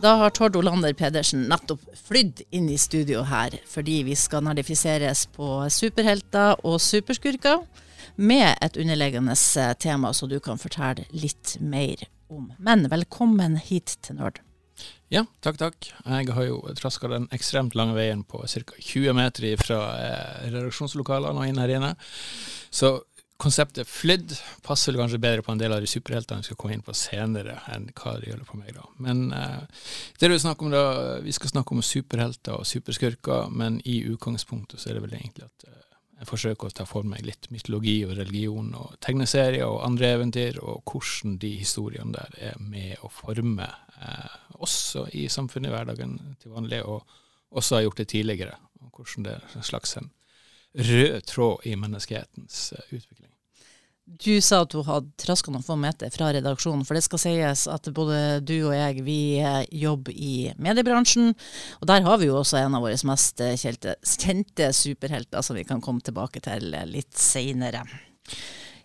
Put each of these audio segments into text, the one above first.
Da har Tord Olander Pedersen nettopp flydd inn i studio her, fordi vi skal nerdifiseres på superhelter og superskurker med et underliggende eh, tema så du kan fortelle litt mer om. Men velkommen hit til Nord. Ja, takk, takk. Jeg har jo traska den ekstremt lange veien på ca. 20 meter fra eh, redaksjonslokalene og inn her inne. Så konseptet flydd passer vel kanskje bedre på en del av de superheltene vi skal komme inn på senere, enn hva det gjelder på meg. da. Men eh, det vi, snakker om da, vi skal snakke om superhelter og superskurker, men i utgangspunktet så er det vel egentlig at eh, jeg forsøker å ta for meg litt mytologi og religion og tegneserier og andre eventyr, og hvordan de historiene der er med å forme eh, oss i samfunnet i hverdagen til vanlig, og også har gjort det tidligere. Og hvordan det er en slags en rød tråd i menneskehetens eh, utvikling. Du sa at du hadde traska noen få meter fra redaksjonen, for det skal sies at både du og jeg vi jobber i mediebransjen. Og der har vi jo også en av våre mest kjente, kjente superhelter som vi kan komme tilbake til litt seinere.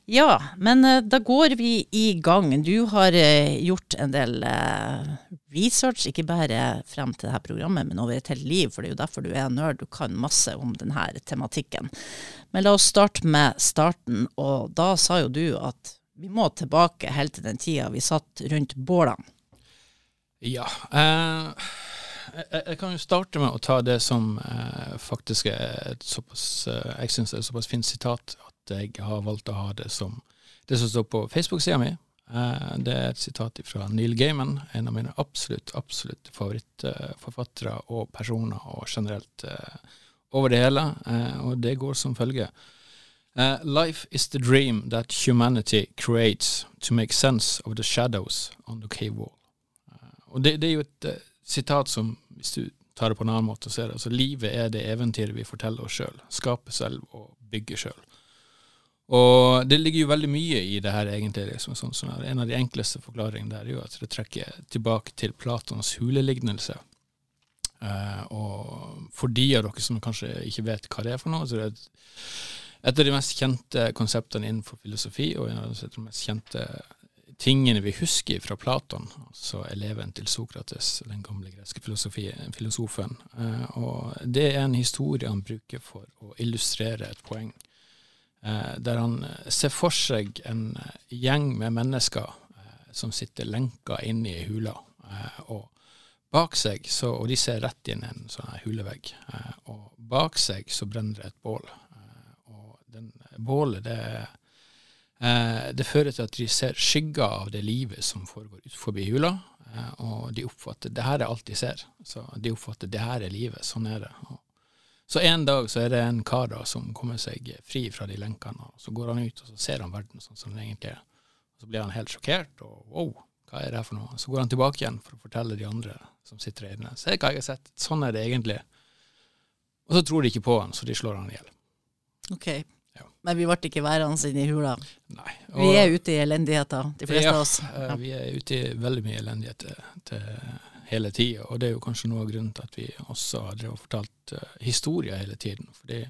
Ja, men uh, da går vi i gang. Du har uh, gjort en del uh, research, ikke bare frem til dette programmet, men over et helt liv, for det er jo derfor du er nerd. Du kan masse om denne tematikken. Men la oss starte med starten, og da sa jo du at vi må tilbake helt til den tida vi satt rundt bålene. Ja. Jeg, jeg, kan jo starte med å ta det som faktisk er et såpass Jeg syns er et såpass fint sitat jeg har valgt å ha det som det som står på Facebook-sida mi. Eh, det er et sitat fra Neil Gaiman, en av mine absolutt, absolutt favorittforfattere og personer, og generelt eh, over det hele. Eh, og det går som følger. life is the dream that humanity creates to make sense of the shadows on the cave wall. og det, det, er jo et sitat som, hvis du tar det på en annen måte, så er det altså livet er det eventyret vi forteller oss sjøl. Skaper selv og bygger sjøl. Og det ligger jo veldig mye i det her, egentlig. Liksom, sånn, sånn en av de enkleste forklaringene der er jo at det trekker tilbake til Platons hulelignelse. Uh, og for de av dere som kanskje ikke vet hva det er for noe, så det er det et av de mest kjente konseptene innenfor filosofi, og en av de mest kjente tingene vi husker fra Platon, altså eleven til Sokrates, den gamle greske filosofen. Uh, og det er en historie han bruker for å illustrere et poeng. Eh, der han eh, ser for seg en eh, gjeng med mennesker som sitter lenka inne i hula. og bak seg, så, og de ser rett inn i en sånn hulevegg, og bak seg så brenner det et bål. og den bålet, det, det fører til at de ser skygger av det livet som foregår utenfor hula, og de oppfatter det her er alt de ser. Så de oppfatter det her er livet, sånn er det. Og så en dag så er det en kar da som kommer seg fri fra de lenkene, og så går han ut og så ser han verden sånn som den egentlig er. Og Så blir han helt sjokkert, og wow, hva er det her for noe? Så går han tilbake igjen for å fortelle de andre som sitter der inne. Se hva jeg har sett, sånn er det egentlig. Og så tror de ikke på han, så de slår han i hjel. Ok. Ja. Men vi ble ikke værende inne i hula? Nei. Og, vi er ute i elendigheter, de fleste ja, av oss. Ja, vi er ute i veldig mye elendighet til, til hele tida. Og det er jo kanskje noe av grunnen til at vi også har fortalt uh, historier hele tiden. Fordi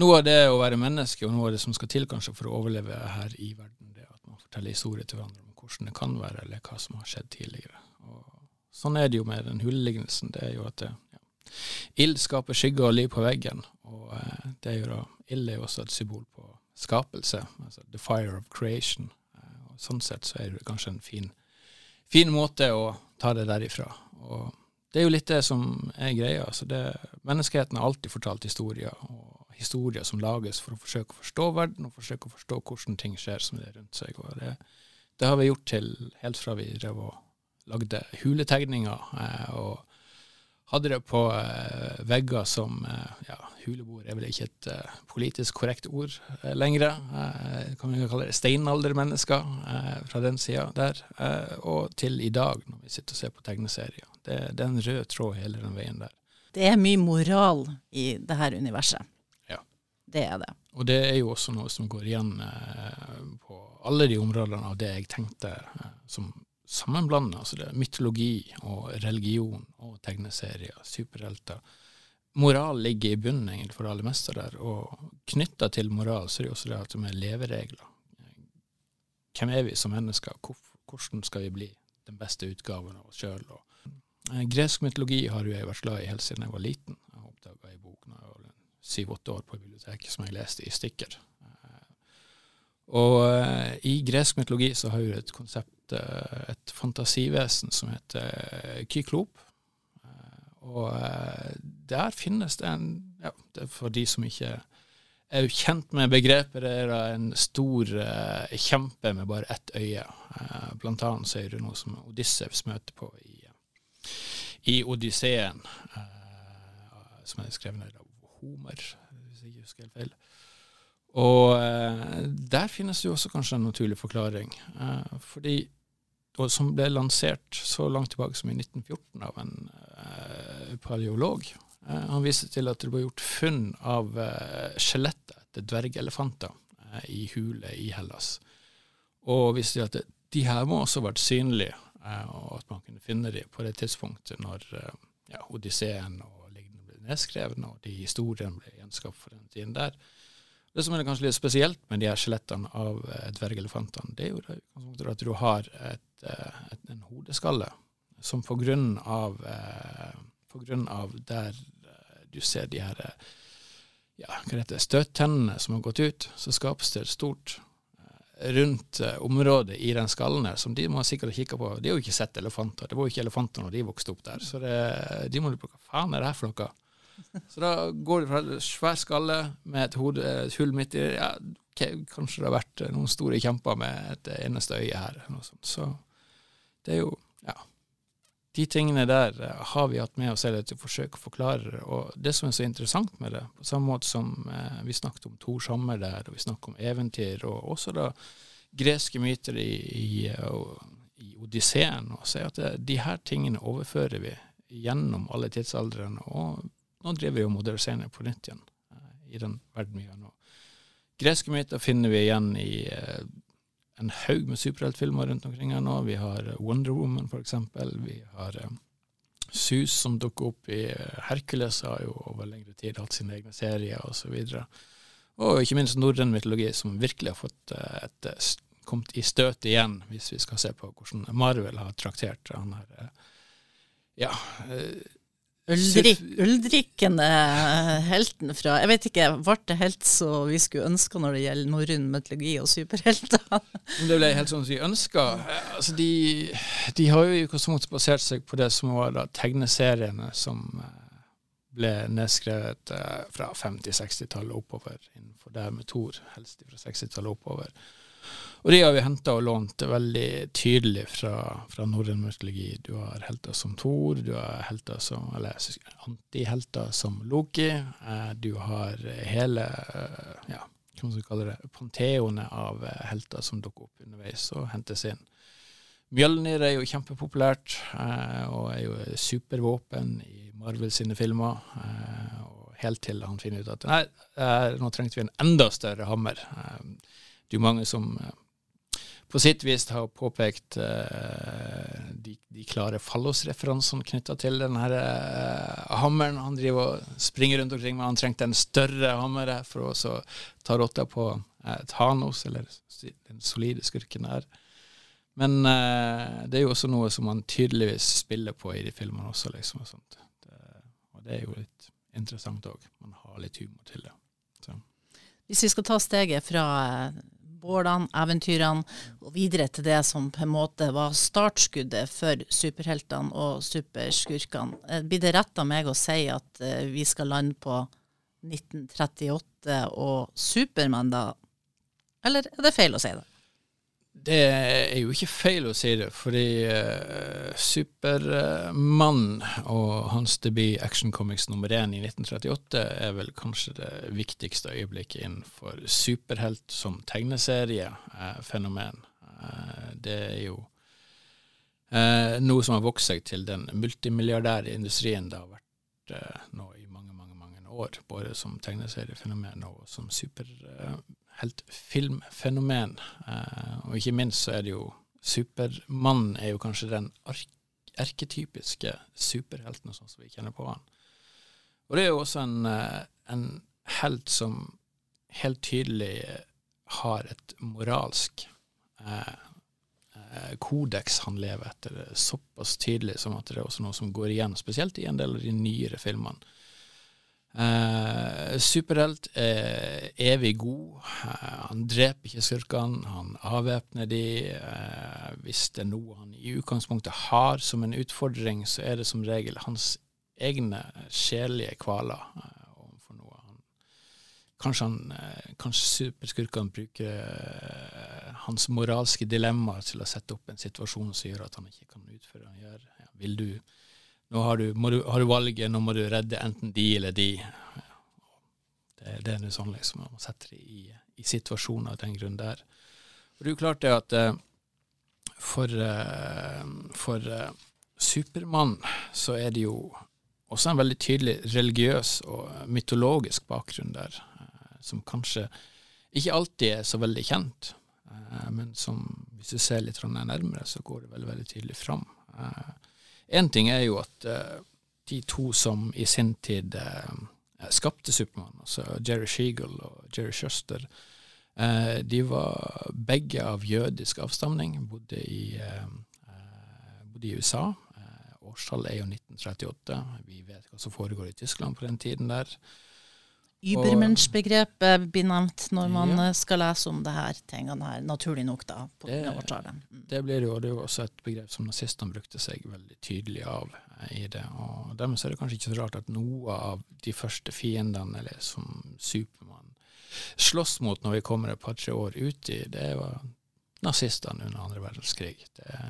noe av det å være menneske, og noe av det som skal til kanskje for å overleve her i verden, det er at man forteller historier til hverandre om hvordan det kan være, eller hva som har skjedd tidligere. Og sånn er det jo med den hullelignelsen. Det er jo at ja, ild skaper skygge og liv på veggen. Og uh, det er jo da, ild er jo også et symbol på skapelse, altså the fire of creation. Uh, og sånn sett så er det kanskje en fin, fin måte å ta det derifra. Og det er jo litt det som er greia. Altså det, menneskeheten har alltid fortalt historier, og historier som lages for å forsøke å forstå verden, og forsøke å forstå hvordan ting skjer som det er rundt seg. Og det, det har vi gjort til helt fra vi drev og lagde huletegninger. Eh, og hadde det på uh, vegger som uh, ja, Huleboer er vel ikke et uh, politisk korrekt ord lenger. Kan vi kalle det steinaldermennesker fra den sida der. og til i dag, når vi sitter og ser på tegneserier. Det, det, er en rød tråd hele den veien der. Det er mye moral i det her universet. Ja. Det er det. Og det er jo også noe som går igjen på alle de områdene av det jeg tenkte som sammenblanda. Altså det er mytologi og religion og tegneserier, superhelter. Moral ligger i bunnen egentlig for det aller meste der, og knytta til moral så er det også det at er leveregler. Hvem er vi som mennesker? Hvordan skal vi bli den beste utgaven av oss sjøl? Eh, gresk mytologi har jo jeg vært glad i helt siden jeg var liten. Jeg oppdaga ei bok da jeg var syv-åtte år på biblioteket som jeg leste i stykker. Og eh, i gresk mytologi så har vi et konsept, eh, et fantasivesen som heter eh, kyklop. Og der finnes det en ja, det er For de som ikke er kjent med begrepet, det er en stor kjempe med bare ett øye. Blant annet så er det noe som Odyssevs møter på i, i Odysseen, som er skrevet av Homer, hvis jeg ikke husker helt feil. Og eh, der finnes det jo også kanskje en naturlig forklaring. Eh, fordi, og som ble lansert så langt tilbake som i 1914 av en eh, paleolog. Eh, han viste til at det ble gjort funn av eh, skjelettet etter dvergelefanter eh, i hule i Hellas. Og viste til at det, de her må også ha vært synlige, og at man kunne finne dem på det tidspunktet når ja, Odysseen og lignende ble nedskrevet, og de historiene ble gjenskapt for den tiden der. Det som er kanskje litt spesielt med de her skjelettene av eh, dvergelefantene, det er jo at du har et, eh, et, en hodeskalle som på grunn av, eh, på grunn av der du ser de her ja, hva heter det, støttennene som har gått ut, så skapes det et stort rundt området i den skallen her, som de må sikkert ha kikka på. De har jo ikke sett elefanter. Det var jo ikke elefanter når de vokste opp der. Så det, de må lure på hva faen er det her for noe? Så da går det fra svær skalle med et, hode, et hull midt i ja, Kanskje det har vært eh, noen store kjemper med et eneste øye her. Så det er jo Ja. De tingene der eh, har vi hatt med oss hele til å forsøke å forklare. Og det som er så interessant med det, på samme måte som eh, vi snakket om Tor Sommer der, og vi snakker om eventyr, og også da greske myter i, i, i Odysseen, og er at det, de her tingene overfører vi gjennom alle tidsaldrene. og nå driver vi og moderniserer på nytt igjen eh, i den verden vi gjør nå. Greske myter finner vi igjen i eh, en haug med superheltfilmer rundt omkring her nå. Vi har eh, Wonder Woman, eksempel. Vi har eh, Sus, som dukker opp i eh, Hercules, har jo over lengre tid hatt sine egne serier, osv. Og, og ikke minst norrøn mytologi, som virkelig har fått eh, et eh, kommet i støtet igjen, hvis vi skal se på hvordan Marvel har traktert han her eh, ja, Uldrik, er helten fra Jeg vet ikke, ble det helt så vi skulle ønske når det gjelder norrøn mytologi og superhelter? Det ble helt sånn som vi ønska. Altså de, de har jo i utgangspunktet basert seg på det som var da tegneseriene som eh, ble nedskrevet eh, fra 50-60-tallet oppover, innenfor det med Thor, helst fra 60-tallet oppover. Og de har vi henta og lånt veldig tydelig fra, fra norrøn mytologi. Du har helter som Thor, du har helter som, eller antihelter som Loki. Eh, du har hele eh, ja, hva man skal kalle det, panteonet av eh, helter som dukker opp underveis og hentes inn. Mjølnir er jo kjempepopulært, og er jo supervåpen i Marvel sine filmer. Helt til han finner ut at nei, nå trengte vi en enda større hammer. Det er jo mange som eh, på sitt vis har påpekt uh, de, de klare fallosreferansene knytta til den her eh, hammeren han driver og springer rundt omkring med. Han trengte en større hammer for å ta rotta på uh, Thanos, eller den solide skurken der. Men det er jo også noe som man tydeligvis spiller på i de filmene også, liksom. Og, sånt. Det, og det er jo litt interessant òg. Man har litt humor til det. Så. Hvis vi skal ta steget fra bålene, eventyrene, og videre til det som på en måte var startskuddet for superheltene og superskurkene, eh, blir det rett av meg å si at eh, vi skal lande på 1938 og Supermann da? Eller er det feil å si det? Det er jo ikke feil å si det, fordi uh, Supermann og hans debut Action Comics nummer én i 1938 er vel kanskje det viktigste øyeblikket innenfor superhelt som tegneseriefenomen. Uh, det er jo uh, noe som har vokst seg til den multimilliardære industrien det har vært nå i mange, mange, mange år, både som tegneseriefenomen og som superheltfilmfenomen. Uh, og ikke minst så er det jo Supermann er jo kanskje den erketypiske superhelten, sånn som vi kjenner på han. Og det er jo også en, uh, en helt som helt tydelig har et moralsk eh, kodeks han lever etter, såpass tydelig som at det er også noe som går igjen, spesielt i en del av de nyere filmene. Eh, superhelt er evig god. Eh, han dreper ikke skurkene, han avvæpner de. Eh, hvis det er noe han i utgangspunktet har som en utfordring, så er det som regel hans egne sjelelige kvaler eh, overfor noe. Han, kanskje, han, eh, kanskje superskurkene bruker eh, hans moralske dilemmaer til å sette opp en situasjon som gjør at han ikke kan utføre det han gjør. Ja, vil du nå har du, du, har du, valget, nå må du redde enten de eller de. Det, det er noe sånn liksom, man setter det i, i situasjoner av den grunn der. Og det er jo klart det at uh, for, uh, for uh, Supermann så er det jo også en veldig tydelig religiøs og mytologisk bakgrunn der, som kanskje ikke alltid er så veldig kjent, men som hvis du ser litt nærmere, så går det veldig, veldig tydelig fram. Én ting er jo at uh, de to som i sin tid uh, skapte Supermann, altså Jerry Sheagle og Jerry Shuster, uh, de var begge av jødisk avstamning, bodde i, bodde i USA. Årstallet er jo 1938. Vi vet hva som foregår i Tyskland på den tiden der. Übermensch-begrepet blir nevnt når man ja. skal lese om det her tingene her, naturlig nok, da. på det, mm. det blir jo, det er jo også et begrep som nazistene brukte seg veldig tydelig av eh, i det. og Dermed er det kanskje ikke så rart at noe av de første fiendene, eller som Supermann slåss mot når vi kommer et par-tre år uti, det var nazistene under andre verdenskrig. Det,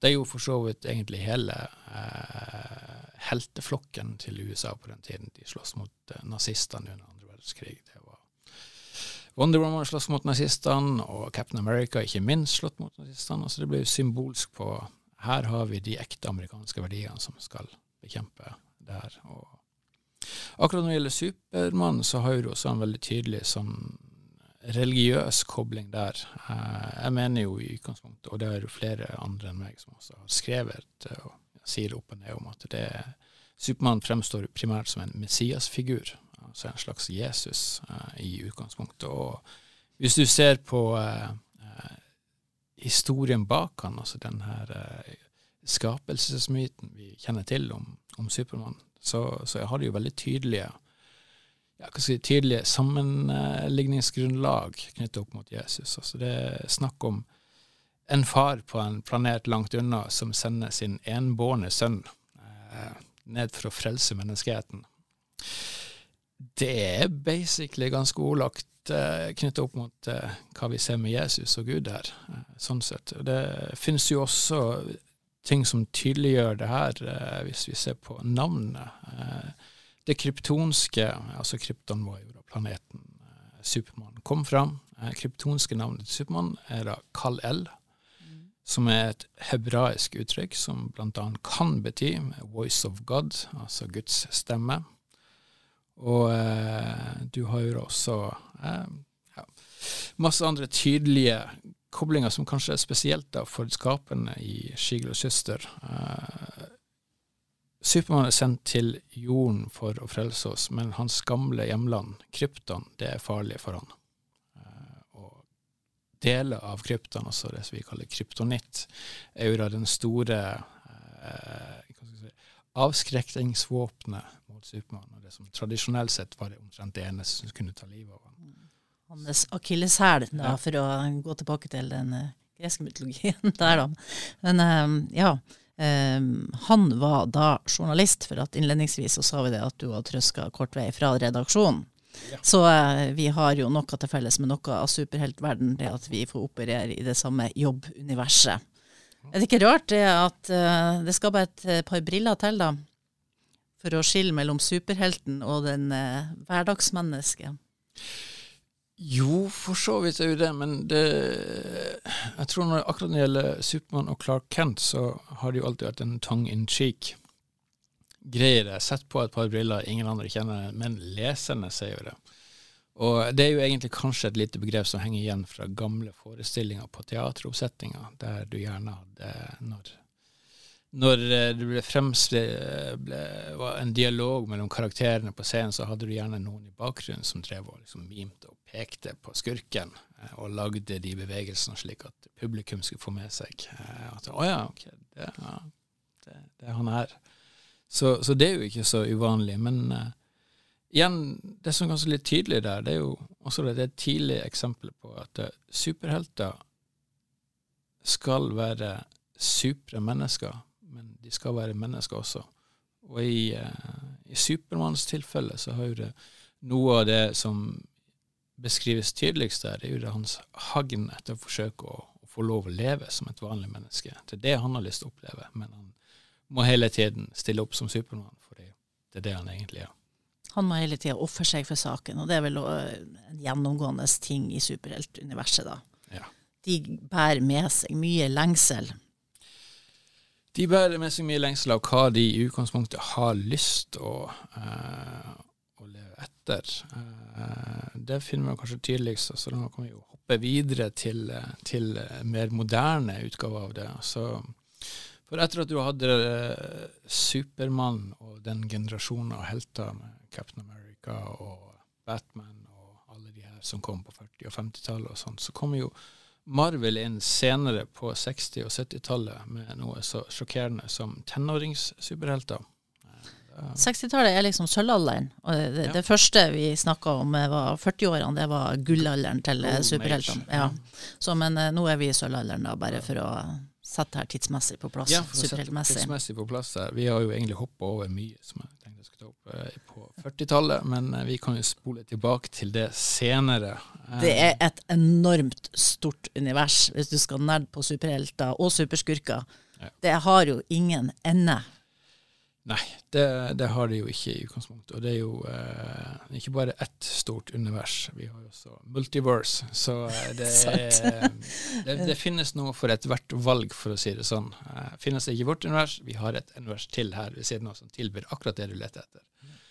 det er jo for så vidt egentlig hele eh, helteflokken til USA på den tiden. De slåss mot eh, nazistene under andre verdenskrig. Det var Wonder Woman slåss mot nazistene, og Captain America ikke minst slått mot nazistene. Altså det ble symbolsk på her har vi de ekte amerikanske verdiene som skal bekjempe det her. Og akkurat når det gjelder Supermann, så har du også en veldig tydelig sånn religiøs kobling der. Eh, jeg mener jo i utgangspunktet, og det er jo flere andre enn meg som også har skrevet eh, og sier opp og ned om at det Supermann fremstår primært som en messiasfigur, altså en slags Jesus uh, i utgangspunktet. Og hvis du ser på historien bak han, altså den her skapelsesmyten vi kjenner til om, om Supermann, så, så har de jo veldig tydelige ja, jeg, tydelige sammenligningsgrunnlag knyttet opp mot Jesus. Altså det er snakk om en far på en planet langt unna som sender sin enbårne sønn eh, ned for å frelse menneskeheten. Det er basically ganske ordlagt eh, knyttet opp mot eh, hva vi ser med Jesus og Gud her. Eh, sånn sett. Det finnes jo også ting som tydeliggjør det her, eh, hvis vi ser på navnet. Eh, det kryptonske, altså krypton var jo da planeten eh, Supermann kom fram. Eh, kryptonske navnet til Supermann er da Kal-El, mm. som er et hebraisk uttrykk som bl.a. kan bety 'voice of God', altså Guds stemme. Og eh, du har jo også eh, ja, masse andre tydelige koblinger som kanskje er spesielt da for skaperne i Skigel og Søster. Eh, Supermann er sendt til jorden for å frelse oss, men hans gamle hjemland, Krypton, det er farlig for han. Eh, og deler av Krypton, altså det som vi kaller kryptonitt, er jo da den store eh, si, avskrekkingsvåpenet mot Supermann, og det som tradisjonelt sett var det omtrent det eneste som kunne ta livet av han. Hans akilleshæl, for å gå tilbake til den uh, greske mytologien der, da. Men ja. Um, han var da journalist, for at innledningsvis så sa vi det at du har trøska kort vei fra redaksjonen. Ja. Så uh, vi har jo noe til felles med noe av superheltverden, det at vi får operere i det samme jobbuniverset. Er det ikke rart det at uh, det skal bare et uh, par briller til, da? For å skille mellom superhelten og den hverdagsmennesket? Jo, for så vidt er jo det, men det Jeg tror når, akkurat når det gjelder Supermann og Clark Kent, så har det jo alltid vært en tongue in cheek. Greier det. Sett på et par briller ingen andre kjenner, men leserne ser jo det. Og det er jo egentlig kanskje et lite begrep som henger igjen fra gamle forestillinger på teateroppsetninger, der du gjerne hadde når når eh, det ble fremstilt var en dialog mellom karakterene på scenen, så hadde du gjerne noen i bakgrunnen som drev og liksom mimte og pekte på skurken, eh, og lagde de bevegelsene slik at publikum skulle få med seg eh, at å ja, ok, det, ja, det, det er han her. Så, så, det er jo ikke så uvanlig. Men uh, igjen, det som er ganske litt tydelig der, det er jo også det, det er et tidlig eksempel på at uh, superhelter skal være supre mennesker men de skal være mennesker også. Og i, uh, i Supermanns tilfelle så har jo det noe av det som beskrives tydeligst der, det er jo hans hagn etter å forsøke å, å, få lov å leve som et vanlig menneske. Det er det han har lyst til å oppleve, men han må hele tiden stille opp som Supermann, for det er det han egentlig er. Han må hele tida ofre seg for saken, og det er vel en gjennomgående ting i superheltuniverset, da. Ja. De bærer med seg mye lengsel de bærer med seg mye lengsel av hva de i utgangspunktet har lyst uh, å leve etter. Uh, det finner vi kanskje tydeligst, så da kan vi jo hoppe videre til, til mer moderne utgaver av det. Så, for etter at du hadde Supermann og den generasjonen av helter med Captain America og Batman og alle de her som kom på 40- og 50-tallet og sånt, så kom jo Marvel inn senere på 60- og 70-tallet med noe så sjokkerende som tenåringssuperhelter. 60-tallet er liksom sølvalderen. Og det, ja. det første vi snakka om eh, var 40-årene, det var gullalderen til oh, superheltene. Ja. Så, men uh, nå er vi i sølvalderen, da, bare for å sette her tidsmessig på plass. Ja, for å sette tidsmessig på plass her. Vi har jo egentlig hoppa over mye som jeg tenkte jeg skulle ta opp på 40-tallet, men vi kan jo spole tilbake til det senere. Det er et enormt stort univers, hvis du skal nerde på superhelter og superskurker. Ja. Det har jo ingen ende. Nei, det, det, har det jo ikke i utgangspunktet. Og det er jo eh, ikke bare ett stort univers, vi har jo også multiverse. Så eh, det, er, det, det, finnes noe for ethvert valg, for å si det sånn. Eh, finnes det ikke vårt univers, vi har et univers til her ved siden av som tilbyr akkurat det du leter etter.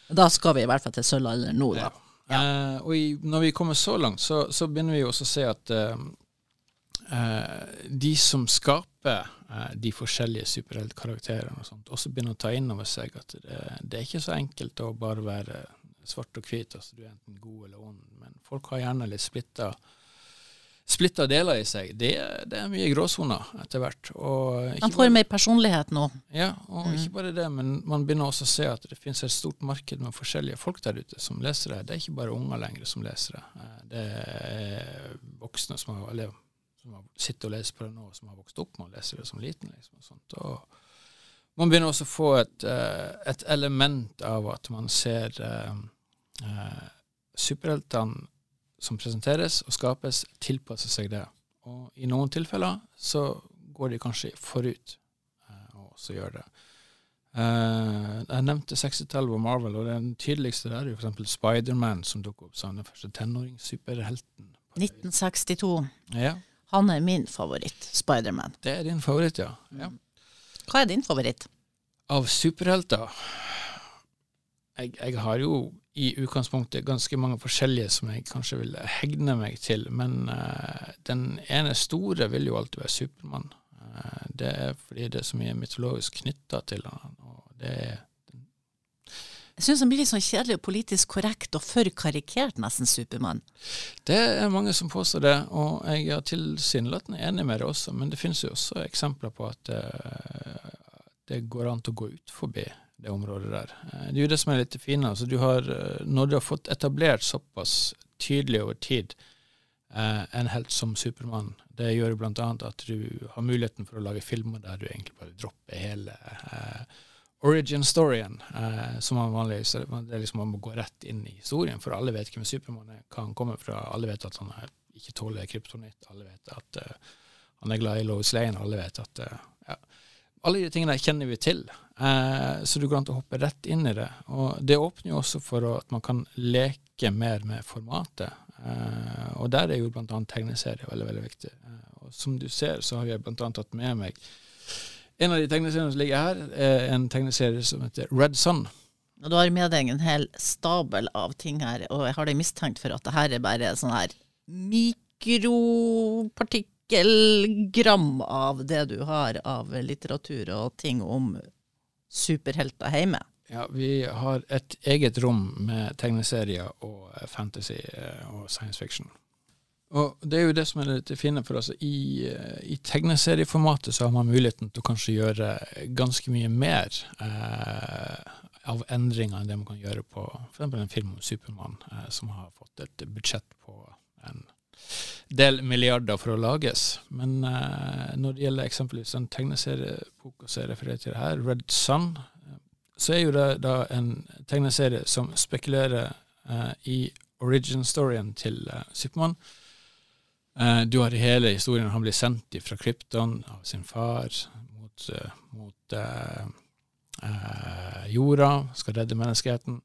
Da skal vi i hvert fall til sølvalderen nå, da. Ja. Ja. Eh, og i, når vi kommer så langt, så, så begynner vi også å se at eh, eh, de som skaper Eh, de forskjellige superheltkarakterene og sånt, også begynner å ta inn over seg at det, det, er ikke så enkelt å bare være svart og hvit, altså du er enten god eller ond, men folk har gjerne litt splitta splitta deler i seg. Det, det er mye gråsoner etter hvert. Man får mer personlighet nå. Ja, og mm. ikke bare det, men man begynner også å se at det finnes et stort marked med forskjellige folk der ute som leser det. Det er ikke bare unger lenger som leser det. Eh, det er voksne som har, eller som har sitter og leser på det nå, som har vokst opp med å lese det som liten. Liksom, og sånt. Og man begynner også å få et, eh, et, element av at man ser uh, uh, superheltene som presenteres og skapes, tilpasse seg det. Og i noen tilfeller så går de kanskje forut uh, og så gjør det. Uh, jeg nevnte 60-tallet og Marvel, og den tydeligste der er jo f.eks. Spiderman, som dukker opp som den første tenåringssuperhelten. 1962. Ja. Han er min favoritt, Spiderman. Det er din favoritt, ja. ja. Hva er din favoritt? Av superhelter jeg, jeg, har jo i utgangspunktet ganske mange forskjellige som jeg kanskje vil hegne meg til, men uh, den ene store vil jo alltid være Supermann. Uh, det er fordi det er så mye mytologisk knytta til han, og det er jeg syns han blir litt sånn kjedelig og politisk korrekt og for karikert, nesten Supermann. Det er mange som påstår det, og jeg er tilsynelatende enig med det også. Men det finnes jo også eksempler på at uh, det går an til å gå ut forbi det området der. Uh, det er jo det som er litt fint. Altså, uh, når du har fått etablert såpass tydelig over tid en helt som Supermann, det gjør bl.a. at du har muligheten for å lage filmer der du egentlig bare dropper hele uh, origin-storyen, eh, som man vanligvis det er liksom Man må gå rett inn i historien, for alle vet hvem Supermann er, hva han kommer fra. Alle vet at han ikke tåler kryptonitt. Alle vet at uh, han er glad i Lois Lane. Alle vet at uh, ja. Alle de tingene kjenner vi til, eh, så du går an til å hoppe rett inn i det. Og det åpner jo også for at man kan leke mer med formatet. og der er jo bl.a. tegneserie veldig, veldig viktig. og som du ser, så har jeg bl.a. tatt med meg en av de tegneseriene som ligger her, er en tegneserie som heter Red Sun. Og Du har med deg en hel stabel av ting her, og jeg har deg mistenkt for at det her er bare sånn her mikropartikkelgram av det du har av litteratur og ting om superhelter hjemme? Ja, vi har et eget rom med tegneserier og fantasy eh, og science fiction. Og det er jo det som er litt fine for oss. I, eh, I, tegneserieformatet så har man muligheten til å kanskje gjøre ganske mye mer eh, av endringer enn det man kan gjøre på f.eks. en film om Supermann, eh, som har fått et budsjett på en del milliarder for å lages. Men eh, når det gjelder eksempelvis en tegneseriebok som jeg refererer til her, Red Sun, så er jo det da en tegneserie som spekulerer eh, i origin-storyen til eh, Supermann. Eh, du har hele historien. Han blir sendt fra Krypton av sin far mot, eh, mot eh, jorda, skal redde menneskeheten.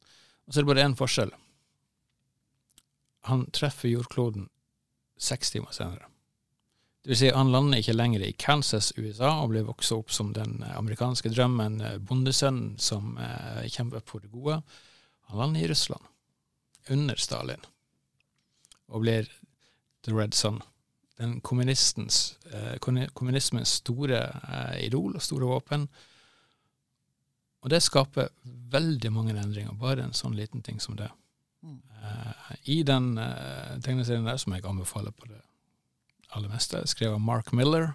Og så er det bare én forskjell. Han treffer jordkloden seks timer senere. Det vil si, han lander ikke lenger i Kansas, USA, og blir vokst opp som den amerikanske drømmen, bondesønnen som eh, kjemper for det gode. Han lander i Russland, under Stalin, og blir The Red Sun. Den kommunistens, eh, kommunismens store eh, idol og store våpen. Og det skaper veldig mange endringer, bare en sånn liten ting som det. Mm. Eh, I den tegneserien der, som jeg anbefaler på det aller meste, skrevet av Mark Miller.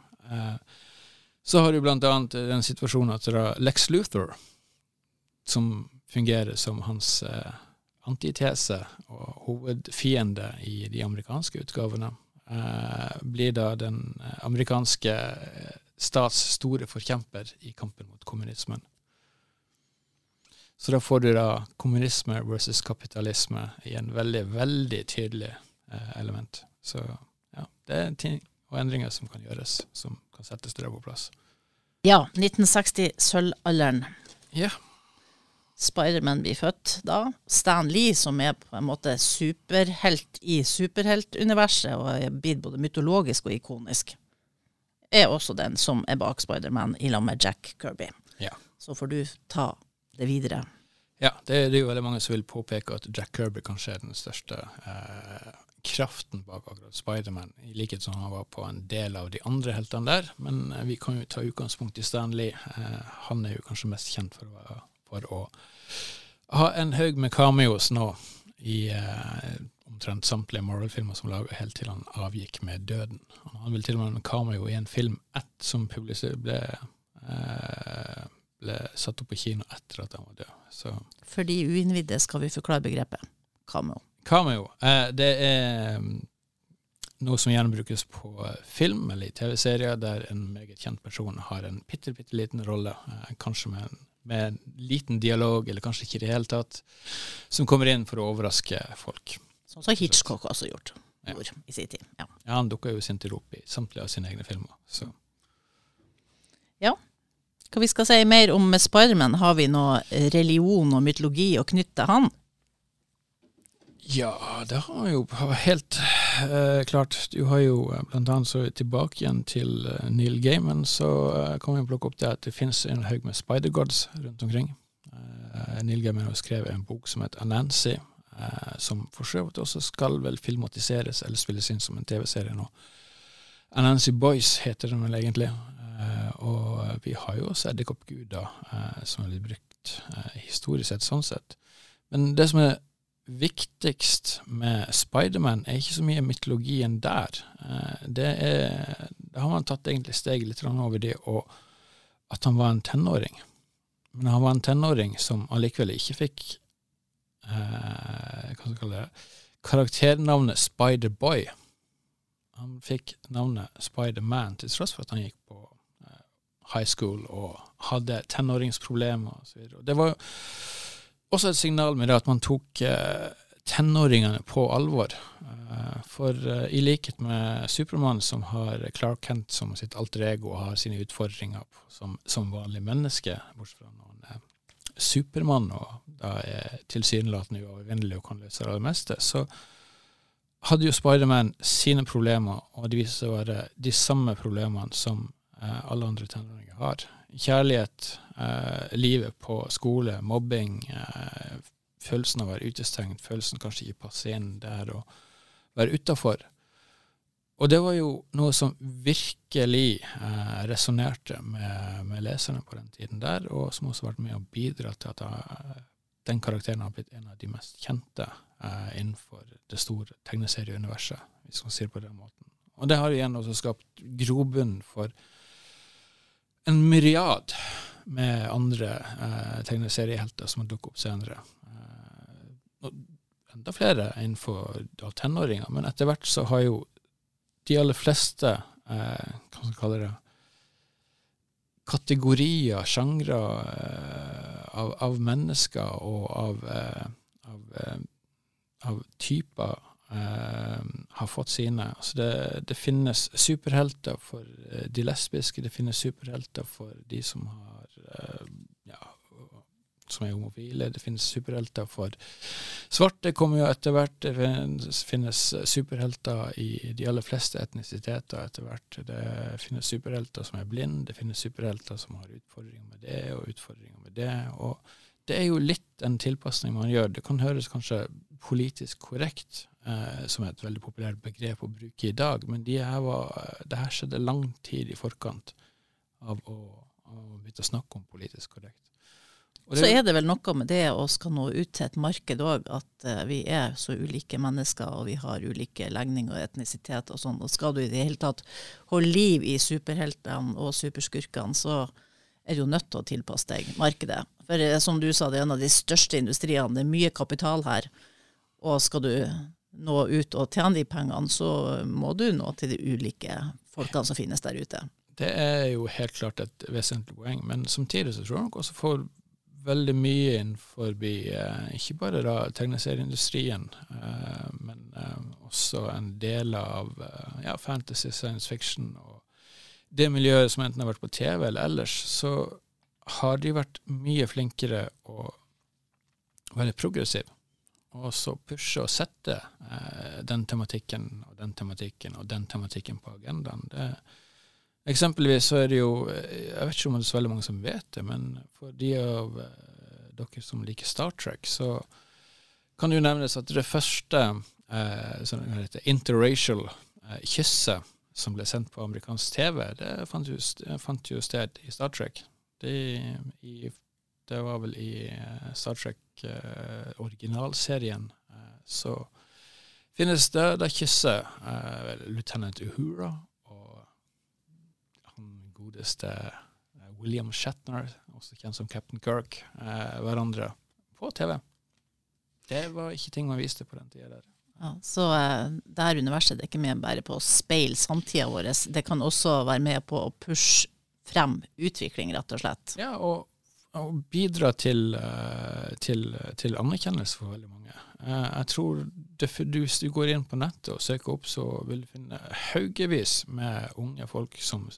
Så har du blant annet den situasjonen at det er Lex Luther, som fungerer som hans eh, antitese og hovedfiende i de amerikanske utgavene, eh, blir da den amerikanske stats store forkjemper i kampen mot kommunismen. Så da får du da kommunisme versus kapitalisme i en veldig, veldig tydelig eh, element. Så ja, det er ting og endringer som kan gjøres, som kan settes det på plass. Ja, 1960, sølvalderen. Ja. Spiderman blir født da. Stan Lee, som er på en måte superhelt i superheltuniverset, og er blitt både mytologisk og ikonisk, er også den som er bak Spiderman, i lag med Jack Kirby. Ja. Så får du ta det videre. Ja, det, det, er jo veldig mange som vil påpeke at Jack Kirby kanskje er den største eh, kraften bak akkurat Spiderman, i likhet som han var på en del av de andre heltene der. Men eh, vi kan jo ta utgangspunkt i Stanley. Eh, han er jo kanskje mest kjent for, for å ha en haug med cameos nå i eh, omtrent samtlige Marvel-filmer som laga helt til han avgikk med døden. Han vel til og med en cameo i en film ett som ble, eh, ble satt opp på kino etter at han var død. Så. For de uinnvidde skal vi forklare begrepet cameo. Cameo. Eh, det er mm, noe som gjerne brukes på film eller i TV-serier, der en meget kjent person har en bitte, bitte liten rolle, eh, kanskje med en, med en, liten dialog, eller kanskje ikke i det hele tatt, som kommer inn for å overraske folk. Sånn som Hitchcock også gjort ja. i sin tid. Ja, ja han dukka jo sin til rop i samtlige av sine egne filmer. Så. Ja. Hva vi skal si mer om Spiderman? Har vi noe religion og mytologi å knytte han? Ja, det har jo helt eh, klart. Du har jo eh, blant annet så tilbake igjen til uh, Neil Gaiman, så uh, kan vi plukke opp det at det finnes en haug med spider-gods rundt omkring. Neil Gaiman har skrevet en bok som heter Anansi, som for så vidt også skal vel filmatiseres eller spilles inn som en TV-serie nå. Anansi Boys heter den vel egentlig, og vi har jo også edderkoppguder som blitt brukt historisk sett, sånn sett. Men det som er viktigst med Spiderman er ikke så mye mytologien der. Eh, det er, da har man tatt egentlig steget litt over det og at han var en tenåring. Men han var en tenåring som allikevel ikke fikk eh, hva skal jeg kalle det, karakternavnet Spider-Boy. Han fikk navnet Spider-Man til tross for at han gikk på eh, high school og hadde tenåringsproblemer osv. Det var jo også et signal med det at man tok eh, tenåringene på alvor. Eh, for eh, i likhet med Supermann, som har Clark Kent som sitt alter ego og har sine utfordringer som, som vanlig menneske, bortsett fra når han er Supermann og da er tilsynelatende uovervinnelig og kan løse det meste, så hadde jo Spiderman sine problemer, og det viste seg å være de samme problemene som alle andre tenåringer har kjærlighet, eh, livet på skole, mobbing, eh, følelsen av å være utestengt, følelsen kanskje ikke passe inn der, og være utafor. og det var jo noe som virkelig eh, resonnerte med, med, leserne på den tiden der, og som også har vært med å bidra til at jeg, den karakteren har blitt en av de mest kjente eh, innenfor det store tegneserieuniverset, hvis man sier det på den måten. Og det har igjen også skapt grobunn for en myriad med andre eh, tegneseriehelter som har dukket opp senere. Eh, enda flere innenfor tenåringer, men etter hvert så har jo de aller fleste eh, hva skal kalle det, kategorier, sjangre eh, av, av, mennesker og av, eh, av, eh, av typer eh, har fått sine. Altså det, det, finnes superhelter for eh, de lesbiske, det finnes superhelter for de som har som er homofile. Det finnes superhelter for svarte, kommer jo etter hvert. Det finnes superhelter i de aller fleste etnisiteter etter hvert. Det finnes superhelter som er blind, det finnes superhelter som har utfordringer med det og utfordringer med det. og det er jo litt en tilpasning man gjør. Det kan høres kanskje politisk korrekt, eh, som er et veldig populært begrep å bruke i dag, men de var, det her skjedde lang tid i forkant av å, å begynne å snakke om politisk korrekt. Så er det vel noe med det å skal nå ut til et marked òg, at uh, vi er så ulike mennesker og vi har ulike legninger og etnisitet og sånn. Og skal du i det hele tatt holde liv i superheltene og superskurkene, så er du jo nødt til å tilpasse deg markedet. For uh, som du sa, det er en av de største industriene. Det er mye kapital her. Og skal du nå ut og tjene de pengene, så må du nå til de ulike folkene som finnes der ute. Det er jo helt klart et vesentlig poeng, men samtidig så tror jeg nok også får veldig mye innenfor forbi ikke bare da tegneserieindustrien, eh, men eh, også en del av eh, ja, fantasy, science fiction og det miljøet som enten har vært på TV eller ellers, så har de vært mye flinkere og veldig progressive. Og så pushe og sette eh, den tematikken og den tematikken og den tematikken på agendaen. Det, Eksempelvis så er det jo Jeg vet ikke om det er så veldig mange som vet det, men for de av eh, dere som liker Star Trek, så kan det jo nevnes at det første eh, sånn interracial eh, kysset som ble sendt på amerikansk TV, det fant jo, fant jo sted i Star Trek. Det, i, det var vel i uh, Star Trek-originalserien. Uh, uh, så finnes det da kysser lieutenant Uhura og han godeste eh, William Shatner, også kjent som Captain Kirk, eh, hverandre på TV. Det var ikke ting man viste på den tida der. Ja, så eh, det her universet det er ikke med bare på å speile samtida vår, det kan også være med på å pushe frem utvikling, rett og slett. Ja, og, og bidra til, uh, til, til, anerkjennelse for veldig mange. Uh, jeg tror det, Hvis du går inn på nettet og søker opp, så vil du finne haugevis med unge folk som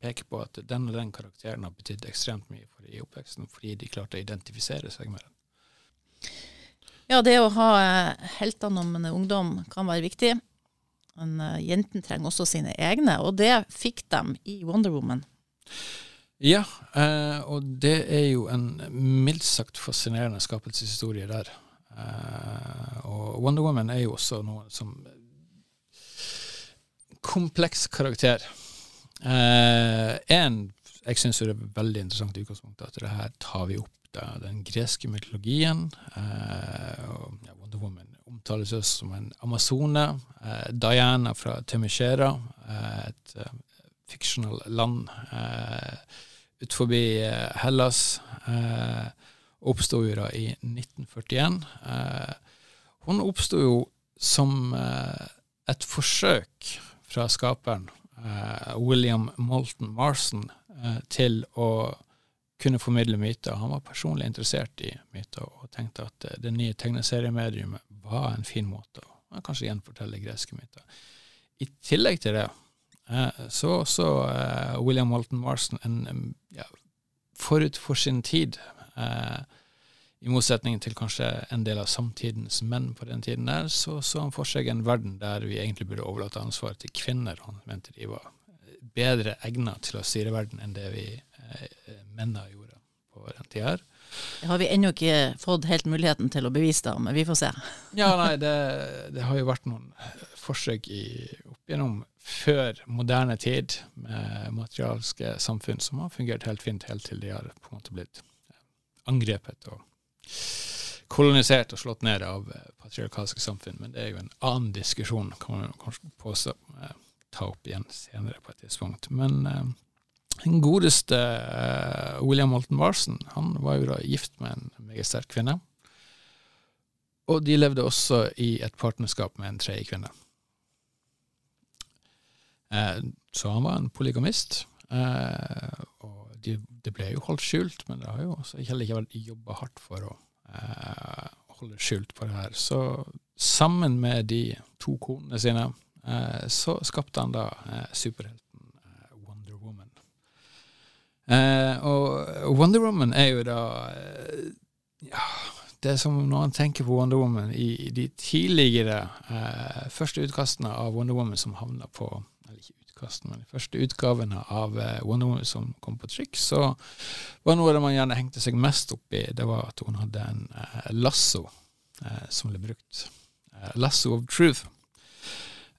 peker på at den og den karakteren har betydd ekstremt mye for i oppveksten, fordi de klarte å identifisere seg med den. Ja, det å ha eh, en ungdom kan være viktig. Men jentene trenger også sine egne, og det fikk de i Wonder Woman. Ja, eh, og det er jo en mildt sagt fascinerende skapelseshistorie der. Eh, og Wonder Woman er jo også noe som kompleks karakter. Én en, jeg syns det er veldig interessant i utgangspunktet at det her tar vi opp da, den greske mytologien. Uh, og, ja, Wonder Woman omtales også som en amazone. Uh, Diana fra Temishera, et uh, fictional land uh, ut forbi Hellas. Eh, oppsto jo da i 1941. hun oppsto jo som et forsøk fra skaperen uh, William Moulton Marson uh, til å kunne formidle myter. Han var personlig interessert i myter og tenkte at det nye tegneseriemediumet var en fin måte å kanskje gjenfortelle greske myter. I tillegg til det så så William Walton Marston en, ja, forut for sin tid eh, i motsetning til kanskje en del av samtidens menn på den tiden der, så så han for seg en verden der vi egentlig burde overlate ansvaret til kvinner. Han mente de var bedre egnet til å styre verden enn det vi eh, mennene gjorde på den tida her. Det har vi ennå ikke fått helt muligheten til å bevise, det, men vi får se. Ja, nei, det, det har jo vært noen forsøk i, opp gjennom før moderne tid med materialske samfunn som har fungert helt fint helt til de har på en måte blitt angrepet og kolonisert og slått ned av patriarkalske samfunn. Men det er jo en annen diskusjon, kan man kanskje påstå. Eh, ta opp igjen senere på et tidspunkt. Men eh, den godeste uh, William Holton Marson han var jo da gift med en meget sterk kvinne. Og de levde også i et partnerskap med en tredje kvinne. Uh, så han var en polygamist. Uh, og de, det ble jo holdt skjult, men det har jo også heller ikke vært jobba hardt for å holde skjult på det her. Så sammen med de to konene sine, så skapte han da superhelten Eh, og Wonder Woman er jo da eh, ja, Det er som når man tenker på Wonder Woman i, i de tidligere eh, første utkastene av Wonder Woman som havna på Eller ikke utkastene, men de første utgavene av eh, Wonder Woman som kom på trykk, så var noe av det man gjerne hengte seg mest opp i, det var at hun hadde en eh, lasso eh, som ble brukt. lasso of truth.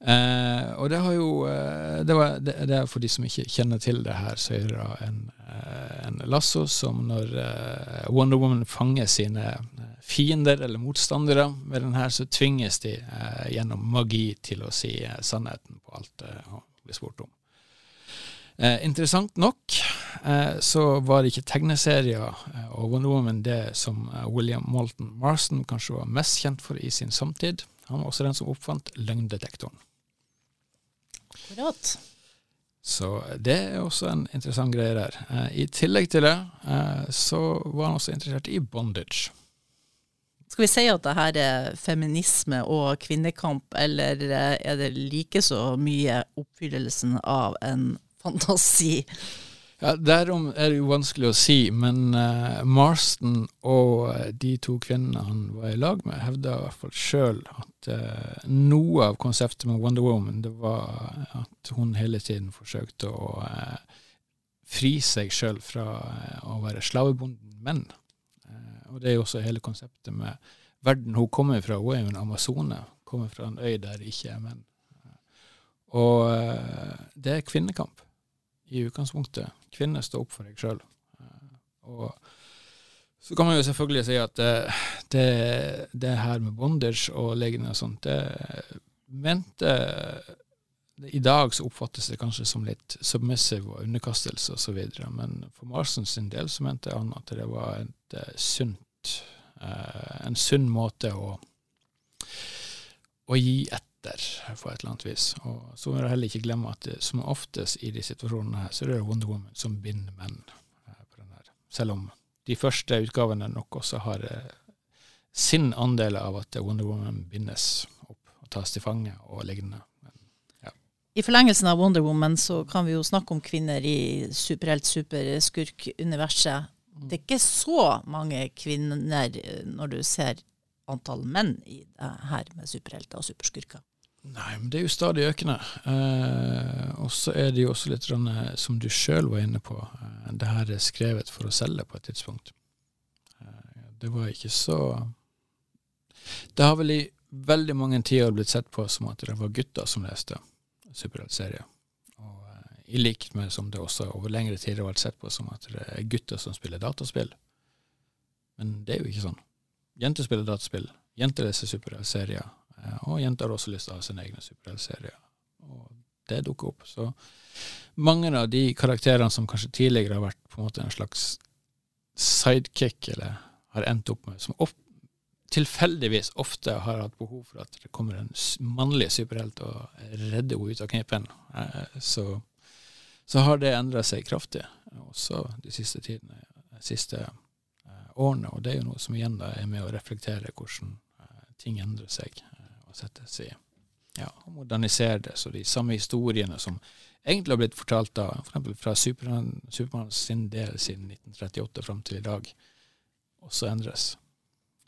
Eh, og det har jo eh, det, var, det, det, er For de som ikke kjenner til det her, så er det en, eh, en lasso som når eh, Wonder Woman fanger sine eh, fiender eller motstandere med den her, så tvinges de eh, gjennom magi til å si sannheten på alt det blir spurt om. interessant nok så var det ikke tegneserier og Wonder Woman det som William Malton Marston kanskje var mest kjent for i sin samtid. Han var også den som oppfant løgndetektoren. Akkurat. Så det er også en interessant greie der. Eh, I tillegg til det eh, så var han også interessert i bondage. Skal vi si at det her er feminisme og kvinnekamp, eller eh, er det like så mye oppfyllelsen av en fantasi? Ja, Derom er det jo vanskelig å si, men uh, Marston og uh, de to kvinnene han var i lag med, hevda i hvert fall sjøl at uh, noe av konseptet med Wonder Woman det var at hun hele tiden forsøkte å fri seg sjøl fra å være slavebonden menn. og det er jo også hele konseptet med verden hun kommer fra. Hun er jo en amazone, kommer fra en øy der det ikke er menn. Og det er kvinnekamp i utgangspunktet. Kvinner, står opp for deg sjøl. Og så kan man jo selvfølgelig si at det, det, det her med bondage og legene og sånt, det mente I dag så oppfattes det kanskje som litt submissive og underkastelse osv., men for Marsen sin del så mente han at det var et sunt, en sunn måte å, å gi et etter på et eller annet vis. Og så må du heller ikke glemme at som oftest i de situasjonene her, så er det Wonder Woman som binder menn. Eh, på den her. Selv om de første utgavene nok også har eh, sin andel av at Wonder Woman bindes opp og tas til fange og lignende. I forlengelsen av Wonder Woman så kan vi jo snakke om kvinner i superhelt, superskurk-universet. Mm. Det er ikke så mange kvinner eh, når du ser antall menn i det her med superhelter og superskurker. Nei, men det er jo stadig økende. Eh, og så er det jo også litt sånn, som du sjøl var inne på, eh, det her er skrevet for å selge på et tidspunkt. Eh, det var ikke så Det har vel i veldig mange tiår blitt sett på som at det var gutter som leste superheltserier. Og eh, i likhet med som det også over lengre tid har vært sett på som at det er gutter som spiller dataspill. Men det er jo ikke sånn. Jenter spiller dataspill. Jenter leser superheltserier. Eh, og jenter har også lyst til å ha sine egne superheltserier. Og det dukker opp. Så mange av de karakterene som kanskje tidligere har vært på en måte en slags sidekick, eller har endt opp med, som of tilfeldigvis ofte har hatt behov for at det kommer en mannlig superhelt og redder henne ut av knipen, eh, så, så har det endra seg kraftig, også de siste tidene, de siste eh, årene. Og det er jo noe som igjen da er med å reflektere hvordan ting endrer seg og settes i ja, og modernisere det. Så de samme historiene som egentlig har blitt fortalt da, for fra Supermann, Superman sin del siden 1938 fram til i dag, også endres.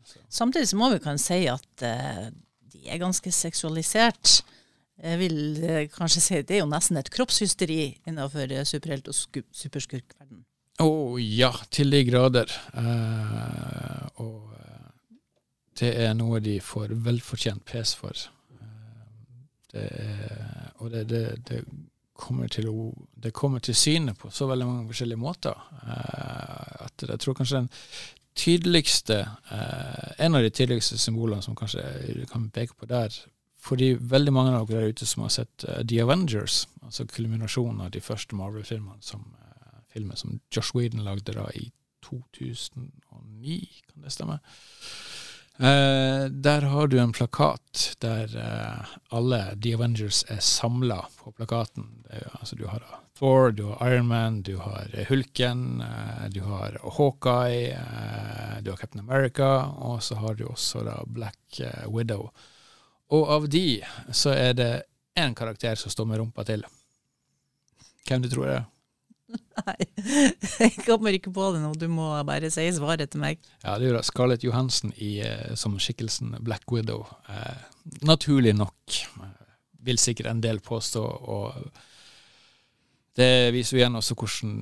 Så. Samtidig så må vi kan si at uh, de er ganske seksualisert. Jeg vil uh, kanskje si det er jo nesten et kroppshysteri innenfor uh, superhelt- og superskurkverden. Å oh, ja, til de grader. Og det er noe de får velfortjent pes for. Det er, og det, det, det, kommer til å, det kommer til syne på så veldig mange forskjellige måter. at jeg tror kanskje den tydeligste En av de tydeligste symbolene som kanskje kan peke på der, fordi veldig mange av dere der ute som har sett The Avengers, altså kulminasjonen av de første Marvel-filmene som filmen som Josh Whedon lagde da i 2009, kan det stemme? Uh, der har du en plakat der uh, alle The Avengers er samla på plakaten. Er, altså, du har Thor, du har Iron Man, du har Hulken, uh, du har Hawkeye, du har Captain America, og så har du også da Black Widow. Og av de så er det én karakter som står med rumpa til. Hvem du tror det er? Nei, jeg kommer ikke på det nå. Du må bare si svaret til meg. Ja, det gjør Scarlett Johansen i, eh, som skikkelsen Black Widow. Eh, naturlig nok, eh, vil sikkert en del påstå. Og det viser jo igjen også hvordan,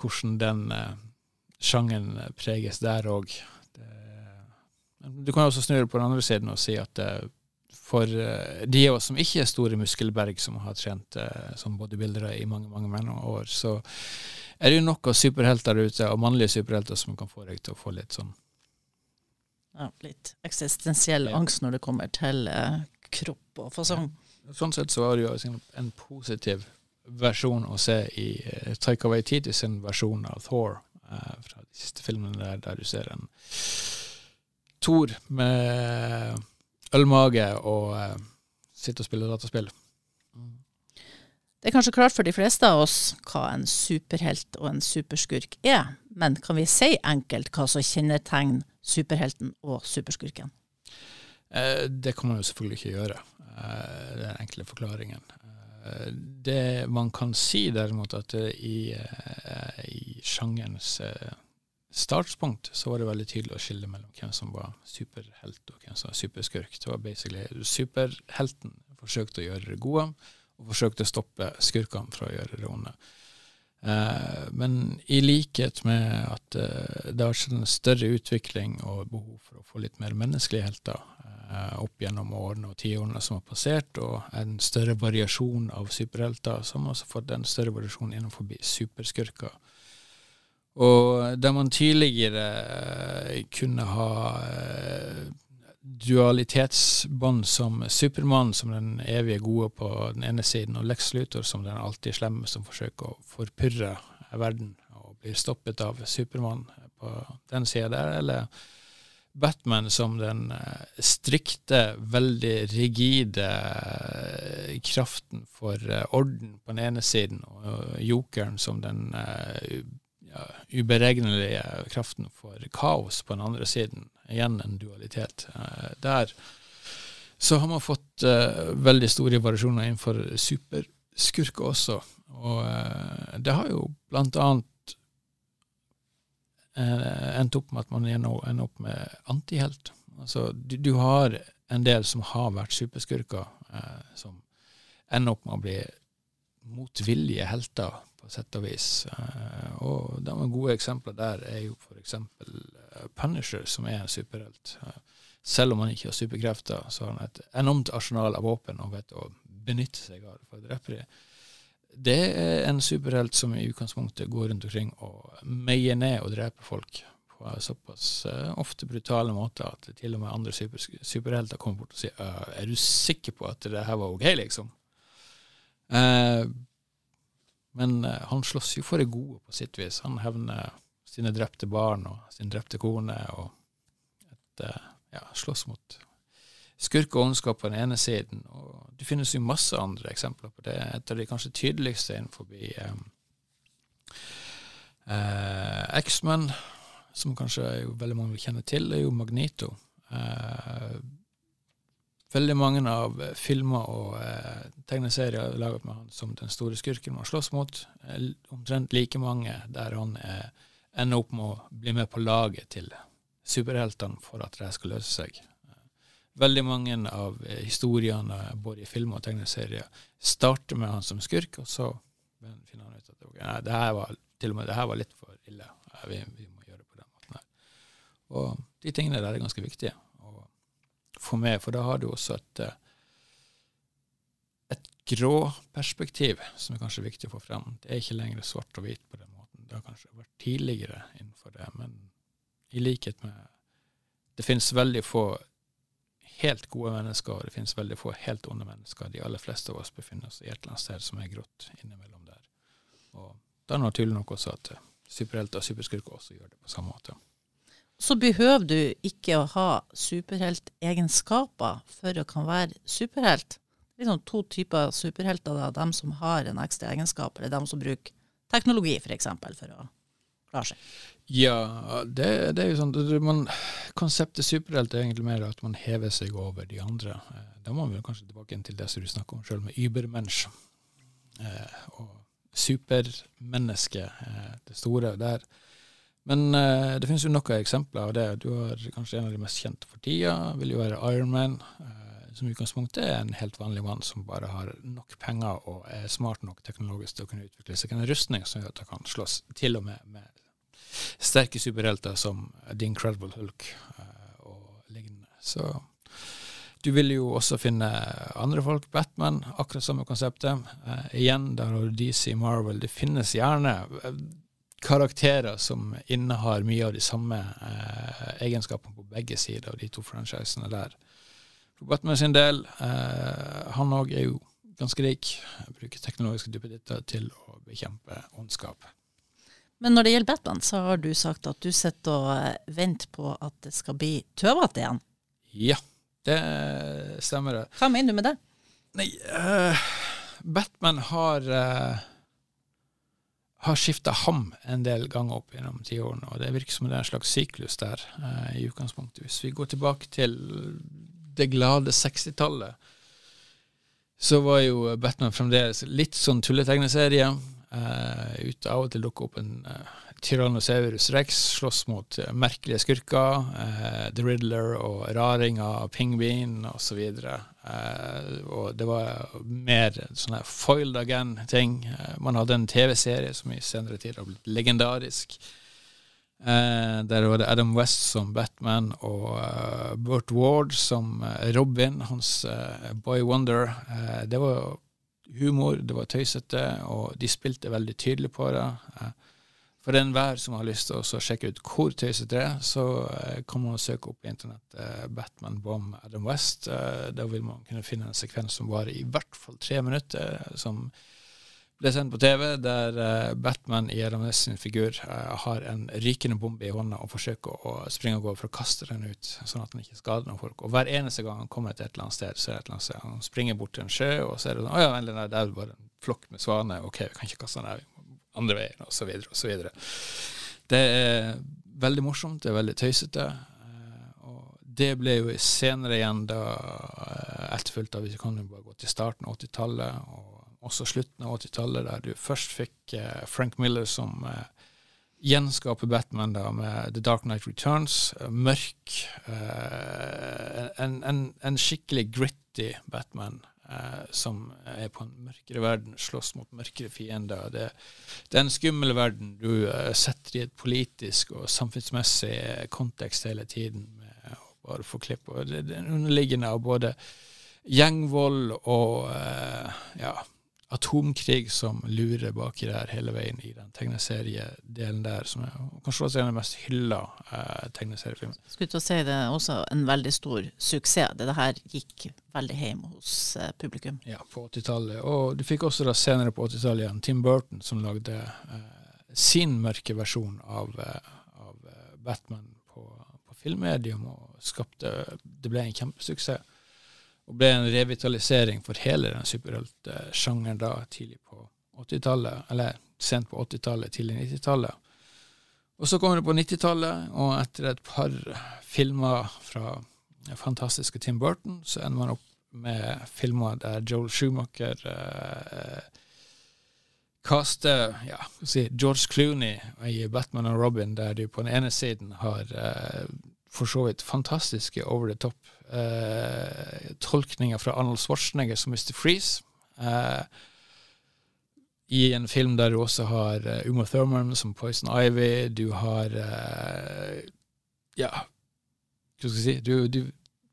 hvordan den eh, sjangeren preges der òg. Du kan også snu det på den andre siden og si at eh, for uh, de av oss som ikke er store muskelberg, som har trent uh, som bodybuildere i mange mange, mange år, så er det jo nok av superhelter ute, og mannlige superhelter, som kan få deg til å få litt sånn ja, Litt eksistensiell ja. angst når det kommer til eh, kropp og fasong. Ja. Sånn sett så var det jo en positiv versjon å se i eh, Taika Waititi sin versjon av Thor, fra de siste filmene der, der du ser en Thor med ølmage og uh, sitte og spille dataspill. Det er kanskje klart for de fleste av oss hva en superhelt og en superskurk er, men kan vi si enkelt hva som kjennetegner superhelten og superskurken? Eh, det kan man jo selvfølgelig ikke gjøre. Eh, det er den enkle forklaringen. Eh, det man kan si derimot, at i, eh, i sjangerens startspunkt så var det veldig tydelig å skille mellom hvem som var superhelt og hvem som var superskurk. Det var basically Superhelten forsøkte å gjøre det gode, og forsøkte å stoppe skurkene fra å gjøre det onde. Eh, men i likhet med at eh, det har skjedd en større utvikling og behov for å få litt mer menneskelige helter eh, opp gjennom årene og tiårene som har passert, og en større variasjon av superhelter, man også fått en større variasjon innenfor superskurker. Og der man tidligere eh, kunne ha eh, dualitetsbånd som Supermann som den evige gode på den ene siden, og Lex Luthor som den alltid slemme som forsøker å forpurre verden og blir stoppet av Supermann på den sida der, eller Batman som den eh, strikte, veldig rigide kraften for orden på den ene siden, og Jokeren som den ja, uberegnelige kraften for kaos på den andre siden. Igjen en dualitet. Eh, der så har man fått uh, veldig store variasjoner innenfor superskurker også. Og uh, det har jo blant annet uh, endt opp med at man ender opp med antihelt. Altså, du, du, har en del som har vært superskurker, som ender opp med å bli motvillige helter på sett og vis. Uh, og de gode eksempler der er jo f.eks. Eh, Punisher, som er en superhelt. Uh, selv om han ikke har superkrefter, så har han et enormt arsenal av våpen og vet å benytte seg av for å drepe dem. Det er en superhelt som i utgangspunktet går rundt omkring og meier ned og dreper folk på såpass ofte brutale måter at til og med andre super, superhelter kommer bort og sier Er du sikker på at det her var ok, liksom? Uh, men uh, han slåss jo for det gode på sitt vis. Han hevner sine drepte barn og sin drepte kone, og et, uh, ja, slåss mot skurk og ondskap på den ene siden. Og det finnes jo masse andre eksempler på det. Et av de kanskje tydeligste innenfor um, uh, X-Men, som kanskje veldig mange vil kjenne til, er jo Magnito. Uh, veldig mange av eh, filmer og eh, tegneserier laget med han som den store skurken man slåss mot. Omtrent like mange der han eh, ender opp med å bli med på laget til superheltene for at det skal løse seg. Veldig mange av eh, historiene både i filmer og tegneserier starter med han som skurk, og så finner han ut at okay, nei, det her var til og med det her var litt for ille. Vi, vi må gjøre det på den måten her. Og de tingene der er ganske viktige å meg, for da har du også et, et grå perspektiv som er kanskje viktig å få frem. Det er ikke lenger svart og hvit på den måten. Det har kanskje vært tidligere innenfor det, men i likhet med Det finnes veldig få helt gode mennesker, og det finnes veldig få helt onde mennesker. De aller fleste av oss befinner oss i et eller annet sted som er grått innimellom der. Og da er det naturlig nok også at superhelter og superskurker også gjør det på samme måte. Så behøver du ikke å ha superheltegenskaper for å kan være superhelt. Liksom to typer superhelter. Da. De som har en ekstra egenskap, eller de som bruker teknologi f.eks. For, for å klare seg. Ja, det, det, er jo sånn man, Konseptet superhelt er egentlig mer at man hever seg over de andre. Eh, da må vi kanskje tilbake til det som du snakker om sjøl, med übermensch. Eh, og supermenneske, eh, det store der. Men uh, det finnes jo noen eksempler av det. Du har kanskje en av de mest kjente for tida, vil jo være Ironman. Uh, som i utgangspunktet er en helt vanlig mann som bare har nok penger og er smart nok teknologisk til å kunne utvikle seg en rustning som gjør at han kan slåss til og med med sterke superhelter som The Incredible Hulk uh, og lignende. Så du vil jo også finne andre folk. Batman, akkurat samme konseptet. Uh, igjen, der har du DC Marvel. Det finnes gjerne karakterer som innehar mye av de samme egenskapene på begge sider av de to franchisene der. For Batman sin del, han òg er jo ganske rik. Bruker teknologiske duppeditter til å bekjempe ondskap. Men når det gjelder Batman, så har du sagt at du sitter og eh, venter på at det skal bli tøvete igjen. Ja, det stemmer. det. Hva mener du med det? Nei, uh, Batman har uh, har skifta ham en del ganger opp gjennom tiårene, og det virker som det er en slags syklus der eh, i utgangspunktet. Hvis vi går tilbake til det glade 60-tallet, så var jo Batman fremdeles litt sånn tulletegneserie. Uh, ut av og til dukker opp en uh, Tyrannosaurus rex, slåss mot uh, merkelige skurker. The Riddler og raringer, Pingvin osv. Uh, og det var mer sånne foiled again-ting. man hadde en TV-serie som i senere tid har blitt legendarisk. der var det Adam West som Batman og Burt Ward som Robin, hans Boy Wonder. det var humor, det var tøysete, og de spilte veldig tydelig på det. Eh, for enhver som har lyst til å sjekke ut hvor tøysete det er, så eh, kan man søke opp på internett eh, Batman Bomb Adam West. Da vil man kunne finne en sekvens som varer i hvert fall tre minutter, som ble sendt på TV, der uh, Batman i Aranes sin figur uh, har en rykende bombe i hånda og forsøker å springe av gårde for å kaste den ut, sånn at den ikke skader noen folk. Og hver eneste gang han kommer til et eller annet sted, så er det et eller annet sted. Han springer bort til en sjø, og så er det sånn Å ja, vent, det er bare en flokk med svaner. OK, vi kan ikke kaste den der andre veien, og så videre, og så videre. Det er veldig morsomt, det er veldig tøysete. Eh, og det ble jo senere igjen da etterfulgt av, vi kan jo bare gå til starten av 80-tallet. og også slutten av 80-tallet, der du først fikk eh, Frank Miller som eh, gjenskaper Batman da med The Dark Night Returns. Eh, mørk. Eh, en, en, en, skikkelig gritty Batman eh, som er på en mørkere verden, slåss mot mørkere fiender. Det, det er en skummel verden du eh, setter i et politisk og samfunnsmessig kontekst hele tiden. med å bare få klipp. Og det, det er underliggende av både gjengvold og ja, atomkrig som lurer baki der hele veien i den tegneseriedelen der, som er kanskje også en av de mest hylla eh, tegneseriefilmene. Skulle til å si det er også en veldig stor suksess. Det her gikk veldig hjem hos eh, publikum. Ja, på 80-tallet. Og du fikk også da senere på 80-tallet igjen Tim Burton, som lagde eh, sin mørke versjon av, eh, av eh, Batman på, på filmmedium, og skapte Det ble en kjempesuksess og ble en revitalisering for hele den superheltsjangeren da tidlig på 80-tallet, eller sent på 80-tallet, tidlig 90-tallet. Og så kommer det på 90-tallet, og etter et par filmer fra fantastiske Tim Burton, så ender man opp med filmer der Joel Schumacher eh, kaster ja, si, George Clooney i Batman og Robin, der du på den ene siden har eh, for så vidt fantastiske over the top eh, tolkninger fra Arnold Schwarzenegger som Mr. Freeze. Eh, i en film der du også har uh, Uma Thurman som Poison Ivy, du har eh, Ja, hva skal jeg si du, du,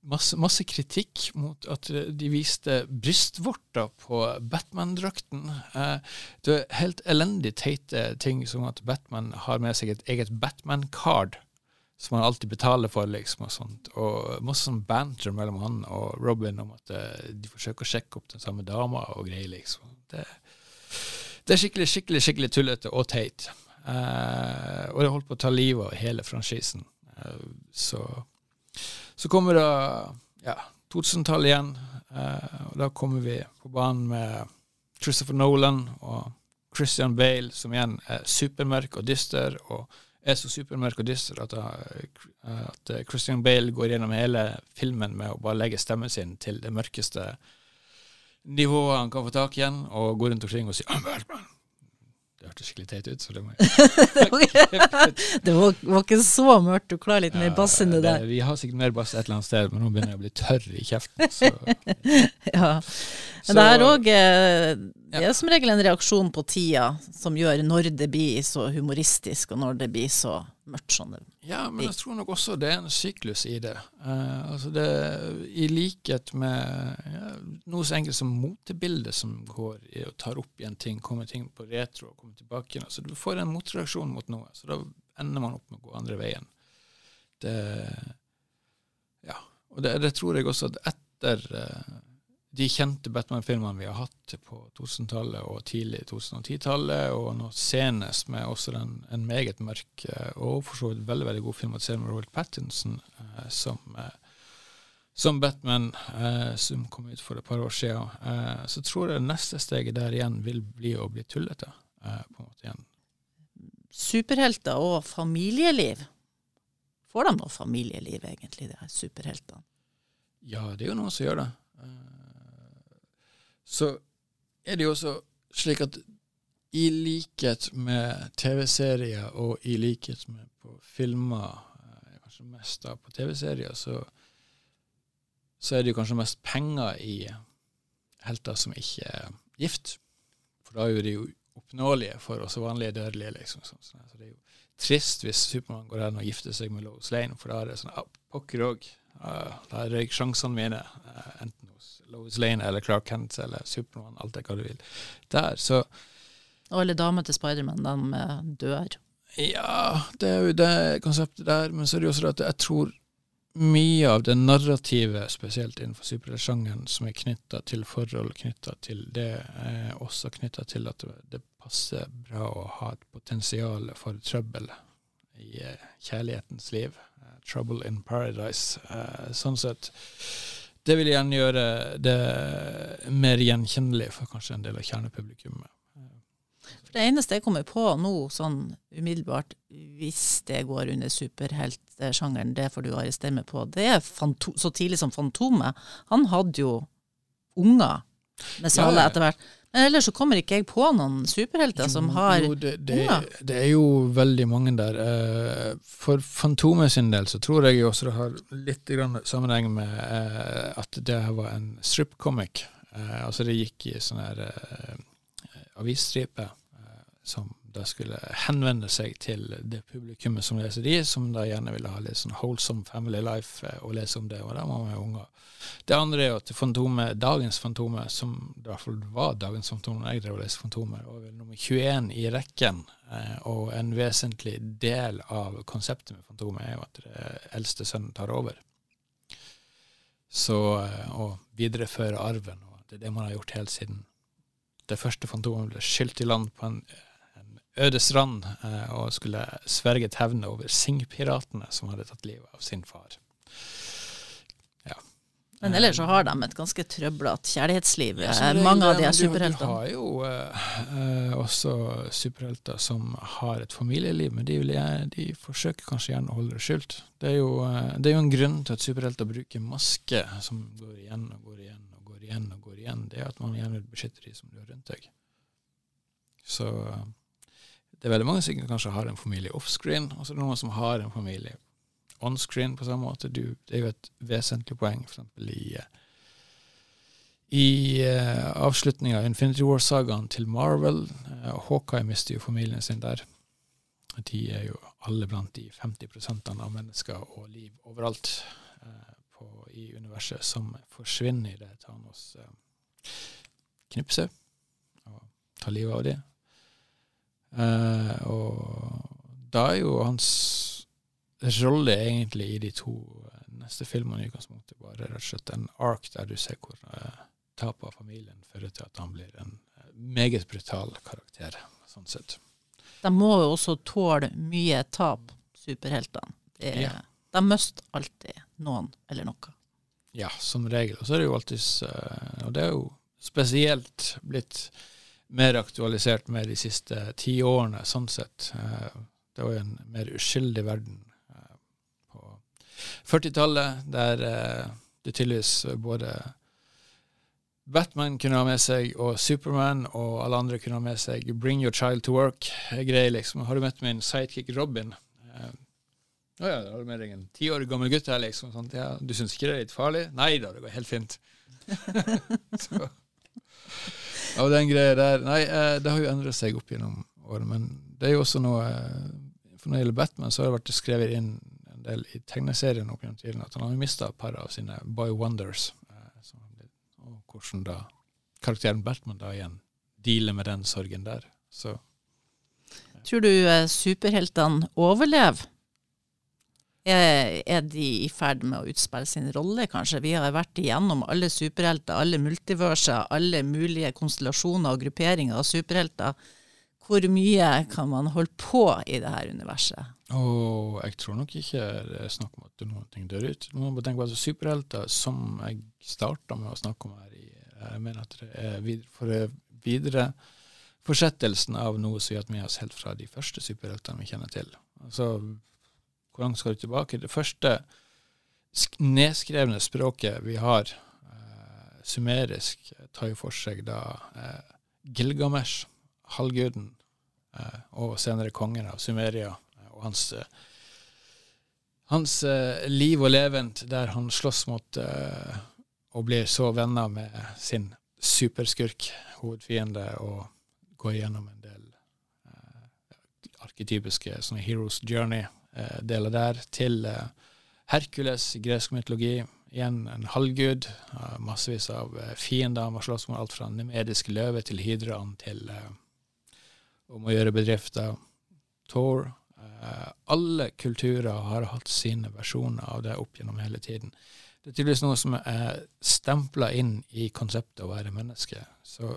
masse, masse, kritikk mot at de viste brystvorter på Batman-drakten. Uh, det er helt elendig teite ting som at Batman har med seg et eget Batman-card som han alltid betaler for, liksom, og sånt. Og masse sånn banter mellom han og Robin om at uh, de forsøker å sjekke opp den samme dama og greier, liksom. Det, det, er skikkelig, skikkelig skikkelig tullete og teit. Uh, og det holdt på å ta livet av hele franchisen. Uh, så, så kommer da ja, 2000-tallet igjen, og da kommer vi på banen med Christopher Nolan og Christian Bale, som igjen er supermørk og dyster. og er så supermørk og dyster at, at, Christian Bale går gjennom hele filmen med å bare legge stemmen sin til det mørkeste nivået han kan få tak i igjen, og går rundt omkring og sier I'm Batman. Det hørtes skikkelig teit ut. så Det, må jeg det var, var, ikke så mørkt. Du klarer litt mer bass enn det der. Vi har sikkert mer bass et eller annet sted, men nå begynner jeg å bli tørr i kjeften. Så. ja. Men det er òg eh, det er som regel en reaksjon på tida som gjør når det blir så humoristisk, og når det blir så mørkt som det Ja, men jeg tror nok også det er en syklus i det. Uh, altså det I likhet med ja, noe så enkelt som motebildet som går i og tar opp igjen ting, kommer ting på retro og kommer tilbake igjen. Altså du får en motreaksjon mot noe, så da ender man opp med å gå andre veien. Det Ja. Og det, det tror jeg også at etter uh, de kjente Batman-filmene vi har hatt på 2000-tallet og tidlig 2010-tallet, og nå senest med også den, en meget mørk eh, og for så vidt veldig veldig god filmatisering med Robert Pattinson eh, som, eh, som, Batman, som kom ut for et par år siden, så tror jeg neste steget der igjen vil bli å bli tullete. På en måte igjen. Superhelter og familieliv. Får de noe familieliv, egentlig, de superheltene? Ja, det er jo noen som gjør det så er det jo også slik at i likhet med TV-serier og i likhet med på filmer, eh, kanskje mest da på TV-serier, så, så, er det jo kanskje mest penger i helter som ikke er gift. For da er jo de oppnåelige for oss vanlige dødelige. liksom. Så, så det er jo trist hvis Supermann går an og gifter seg med Lois Lane, for da er det sånn ah, Pokker òg. Uh, da røyk sjansene mine. Uh, Lois Lane eller Clark Kent eller Supermann, alt det hva du vil. Der, så Og alle damer til Spiderman, de eh, dør. Ja, det er jo det konseptet der, men så er det jo også det at jeg tror mye av det narrativet, spesielt innenfor superheltsjangeren, som er knytta til forhold, knytta til det, er også knytta til at det passer bra å ha et potensial for trøbbel i eh, kjærlighetens liv. Eh, trouble in paradise. Sånn sett det vil igjen gjøre det mer gjenkjennelig for kanskje en del av kjernepublikummet. For Det eneste jeg kommer på nå, sånn umiddelbart, hvis det går under superheltsjangeren, det får du arrestere meg på, det er så tidlig som Fantomet. Han hadde jo unger med Sale ja, etter hvert. Ellers så kommer ikke jeg på noen superhelter som har jo, det, det, det, er jo veldig mange der. Eh, for Fantomet sin del så tror jeg også det har litt sammenheng med eh, at det var en stripcomic. Eh, altså det gikk i sånn her avisstripe som da skulle henvende seg til det publikummet som leser de, som da gjerne ville ha litt sånn wholesome family life og lese om det. Og da man jo unger. Det andre er jo at Fantomet, dagens Fantomet, som i hvert fall var dagens Fantomet da jeg drev og leste Fantomet, var vel nummer 21 i rekken. Eh, og en vesentlig del av konseptet med Fantomet er jo at det eldste sønnen tar over. Så eh, å videreføre arven, og det er det man har gjort helt siden det første Fantomet ble skylt i land på en øde strand eh, og skulle sverge et over Singpiratene som hadde tatt livet av sin far. Ja. Men ellers så har de et ganske trøblete kjærlighetsliv, ja, det, mange av de er superheltene. Du har jo uh, også superhelter som har et familieliv, men de, vil, de, forsøker kanskje gjerne å holde det skjult. Det er, jo, uh, det er jo en grunn til at superhelter bruker maske som går igjen og går igjen og går igjen. og går igjen. Det er at man gjerne vil beskytte de som du har rundt deg. Så uh, det er veldig mange som kanskje har en familie offscreen, og så er det noen som har en familie onscreen på samme måte. Du, det er jo et vesentlig poeng, f.eks. i eh, i uh, avslutninga av Infinity War-sagaen til Marvel, Hawkeye mister jo familien sin der. De er jo alle blant de 50% av mennesker og liv overalt uh, på, i universet som forsvinner i det Thanos uh, knipser og tar livet av dem. Eh, og da er jo hans rolle egentlig i de to eh, neste filmene i utgangspunktet bare rett og slett en ark der du ser hvor eh, tapet av familien fører til at han blir en meget brutal karakter, sånn sett. De må jo også tåle mye tap, superheltene. Ja. De mister alltid noen eller noe. Ja, som regel. Og så er det jo alltid Og det er jo spesielt blitt mer aktualisert med de siste ti årene, sånn sett. Eh, det var jo en mer uskyldig verden på 40-tallet, der det tydeligvis både Batman kunne ha med seg, og Superman og alle andre kunne ha med seg Bring Your Child to Work-greier. liksom. Har du møtt min sidekick Robin? Eh, å ja, da har du med deg en ti år gammel gutt her, liksom. Sånt. Ja, du syns ikke det er litt farlig? Nei da, det går helt fint. Så, og den greia der Nei, uh, det har jo endret seg opp gjennom året, men det er jo også noe uh, For når det gjelder Batman, så har det vært skrevet inn en del i tegneserien opp gjennom tiden at han har mista et par av sine Boy Wonders Og hvordan da karakteren Batman da igjen dealer med den sorgen der. Så. Tror du eh, superheltene overlever? Er, er, de i ferd med å utspille sin rolle, kanskje? Vi har vært igjennom alle superhelter, alle multiverser, alle mulige konstellasjoner og grupperinger av superhelter. Hvor mye kan man holde på i det her universet? Og jeg tror nok ikke det er snakk om at noen ting dør ut. Man må tenke på at Superhelter, som jeg starta med å snakke om her jeg mener at det er videre, for videre fortsettelsen av noe som har hatt med oss helt fra de første superheltene vi kjenner til. Altså, hvor langt skal du tilbake? Det første nedskrevne språket vi har, eh, sumerisk, tar jo for seg da eh, Gilgamesh, halvguden, eh, og senere kongen av Sumeria, eh, og hans, eh, hans eh, liv og levent der han slåss mot og blir så venner med sin superskurk, hovedfiende, og går gjennom en del arketypiske sånne Heroes Journey-deler uh, der, til Herkules i gresk mytologi. Igjen en halvgud. Uh, massevis av fiender. Man slåss mot alt fra nemedisk løve til hydraen til om å gjøre bedrifter. Thor. alle kulturer har hatt sine versjoner av det opp gjennom hele tiden. Det er tydeligvis noe som er stempla inn i konseptet å være menneske. Så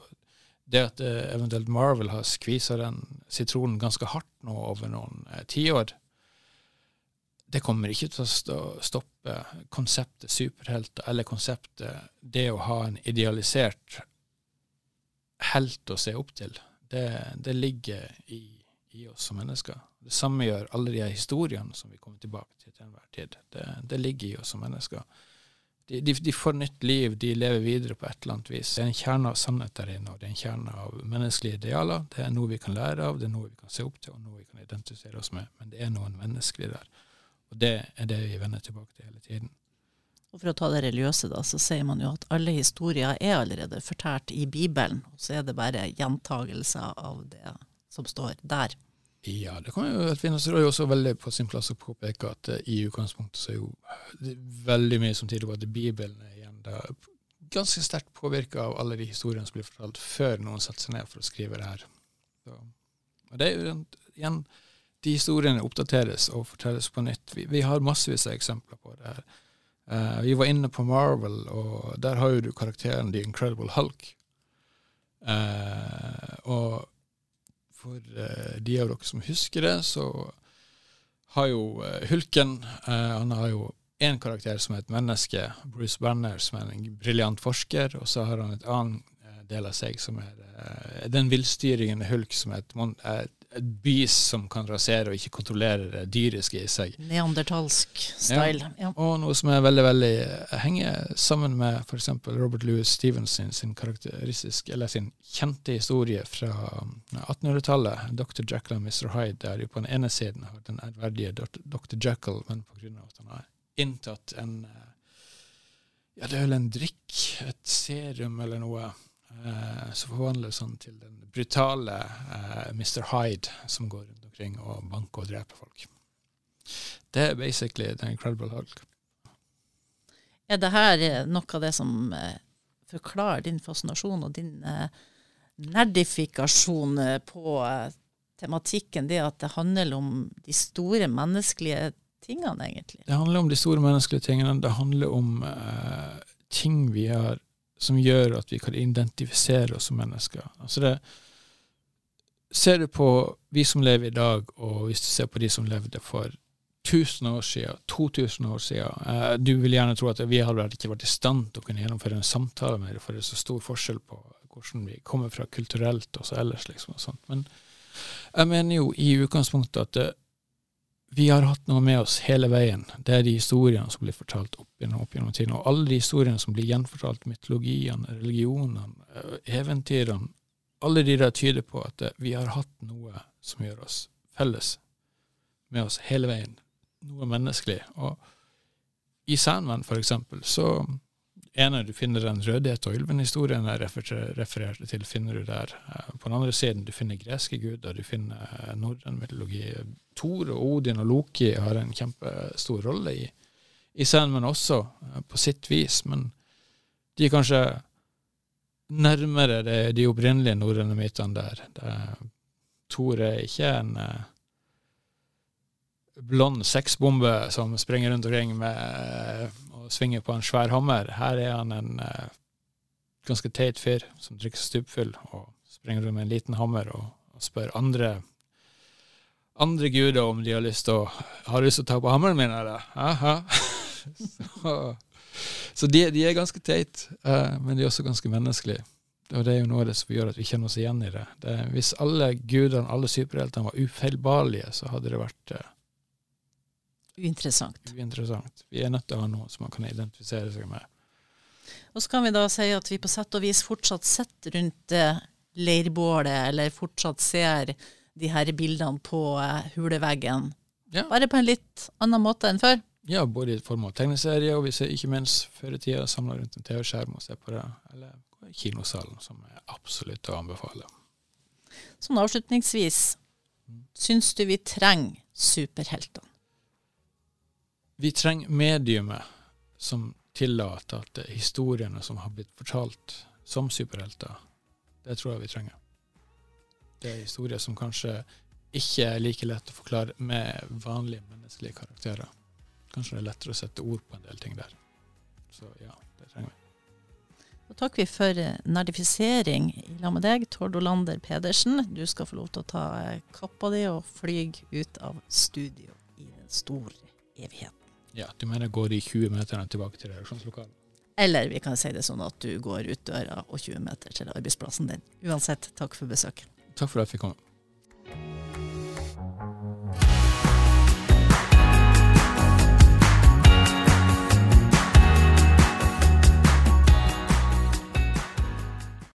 det at eventuelt Marvel har skvisa den sitronen ganske hardt nå over noen tiår, det kommer ikke til å stoppe konseptet superhelter, eller konseptet det å ha en idealisert helt å se opp til. Det, det ligger i, i, oss som mennesker. Det samme gjør alle de historiene som vi kommer tilbake til til enhver tid. Det, det ligger i oss som mennesker de, de, de, får nytt liv, de lever videre på et eller annet vis. Det er en kjerne av sannhet der inne, og det er en kjerne av menneskelige idealer. Det er noe vi kan lære av, det er noe vi kan se opp til, og noe vi kan identifisere oss med. Men det er noen menneskelig der. Og det er det vi vender tilbake til hele tiden. Og For å ta det religiøse, da, så sier man jo at alle historier er allerede fortært i Bibelen, og så er det bare gjentagelser av det som står der. Ja, det kan jo finnes. Det er jo også veldig på sin plass å påpeke at uh, i utgangspunktet så er jo det veldig mye som tyder på at Bibelen er igjen da ganske sterkt påvirka av alle de historiene som blir fortalt før noen setter seg ned for å skrive det her. Så, og det er jo igjen De historiene oppdateres og fortelles på nytt. Vi, vi har massevis av eksempler på det her. Uh, vi var inne på Marvel, og der har jo du karakteren The Incredible Hulk. Uh, og for uh, de av dere som husker det, så har jo Hulken Han har jo én karakter som er et menneske, Bruce Banner, som er en briljant forsker, og så har han et annet del av seg som er den villstyringen hulk, som er et, et et bys som kan rasere og ikke kontrollere det dyriske i seg. Neandertalsk style. Ja. ja. Og noe som er veldig, veldig henger sammen med f.eks. Robert Louis Stevenson sin, karakteristisk, eller sin kjente historie fra 1800-tallet, Dr. Jackal og Mr. Hyde, der jo på den ene siden har den ærverdige Dr. Jackal, men pga. at han har inntatt en ja, det er vel en drikk, et serum eller noe, eh, så forvandles han til den brutale eh, Mr. Hyde som går rundt omkring og banker og dreper folk. Det er basically The Incredible Hulk. Er det her eh, noe av det som eh, forklarer din fascinasjon og din eh, nerdifikasjon eh, på eh, tematikken, det at det handler om de store menneskelige tingene, egentlig? Det handler om de store menneskelige tingene. Det handler om uh, ting vi har som gjør at vi kan identifisere oss som mennesker. Altså det, ser du på vi som lever i dag, og hvis du ser på de som levde for 1000 år siden, 2000 år siden eh, Du vil gjerne tro at vi hadde ikke vært i stand til å kunne gjennomføre en samtale med dem, for det er så stor forskjell på hvordan vi kommer fra kulturelt og så ellers. liksom og sånt. Men jeg mener jo i utgangspunktet at det, vi har hatt noe med oss hele veien. Det er de historiene som blir fortalt opp gjennom, opp gjennom tiden. Og alle de historiene som blir gjenfortalt, mytologiene, religionene, eh, eventyrene, alle de der tyder på at vi har hatt noe som gjør oss felles med oss hele veien. Noe menneskelig. Og i Sandman, for eksempel, så ene du finner den rødhet og ulven-historien jeg refererte til, finner du der. Eh, på den andre siden du finner greske guder, du finner eh, norrøn mytologi. Thor og Odin og Loki har en kjempestor rolle i, i men også, eh, på sitt vis. Men de er kanskje nærmere de, de opprinnelige norrøne mytene der. Det, Thor er ikke en blond sexbombe som springer rundt omkring med svinger på en svær hammer. Her er han en uh, ganske teit fyr som drikker stupfull og springer rundt med en liten hammer og, og spør andre andre guder om de har lyst til å har lyst til å ta på hammeren min, eller? Så, så de, de, er ganske teit, uh, men de er også ganske menneskelige. Og det er jo noe av det som gjør at vi kjenner oss igjen i det. det hvis alle gudene, alle superheltene, var ufeilbarlige, så hadde det vært uh, Uinteressant. Uinteressant. Vi er nødt til å ha noe som man kan identifisere seg med. Og så kan vi da si at vi på sett og vis fortsatt sitter rundt eh, leirbålet, eller fortsatt ser de her bildene på eh, huleveggen. Ja. Bare på en litt annen måte enn før. Ja, både i form av tegneserier, og vi ser ikke minst før i tida samla rundt en TV-skjerm og ser på det. Eller kinosalen, som er absolutt å anbefale. Sånn avslutningsvis, mm. syns du vi trenger superheltene? Vi trenger mediumet som tillater at det er historiene som har blitt fortalt som superhelter, det tror jeg vi trenger. Det er historier som kanskje ikke er like lett å forklare med vanlige menneskelige karakterer. Kanskje det er lettere å sette ord på en del ting der. Så ja, det trenger vi. Da takker vi for nerdifisering i lag med deg, Tord Olander Pedersen. Du skal få lov til å ta kappa di og fly ut av studio i den store evigheten. Ja, Du mener går de 20 meterne tilbake til redaksjonslokalet? Eller vi kan si det sånn at du går ut døra og 20 meter til arbeidsplassen din. Uansett, takk for besøket. Takk for at jeg fikk komme.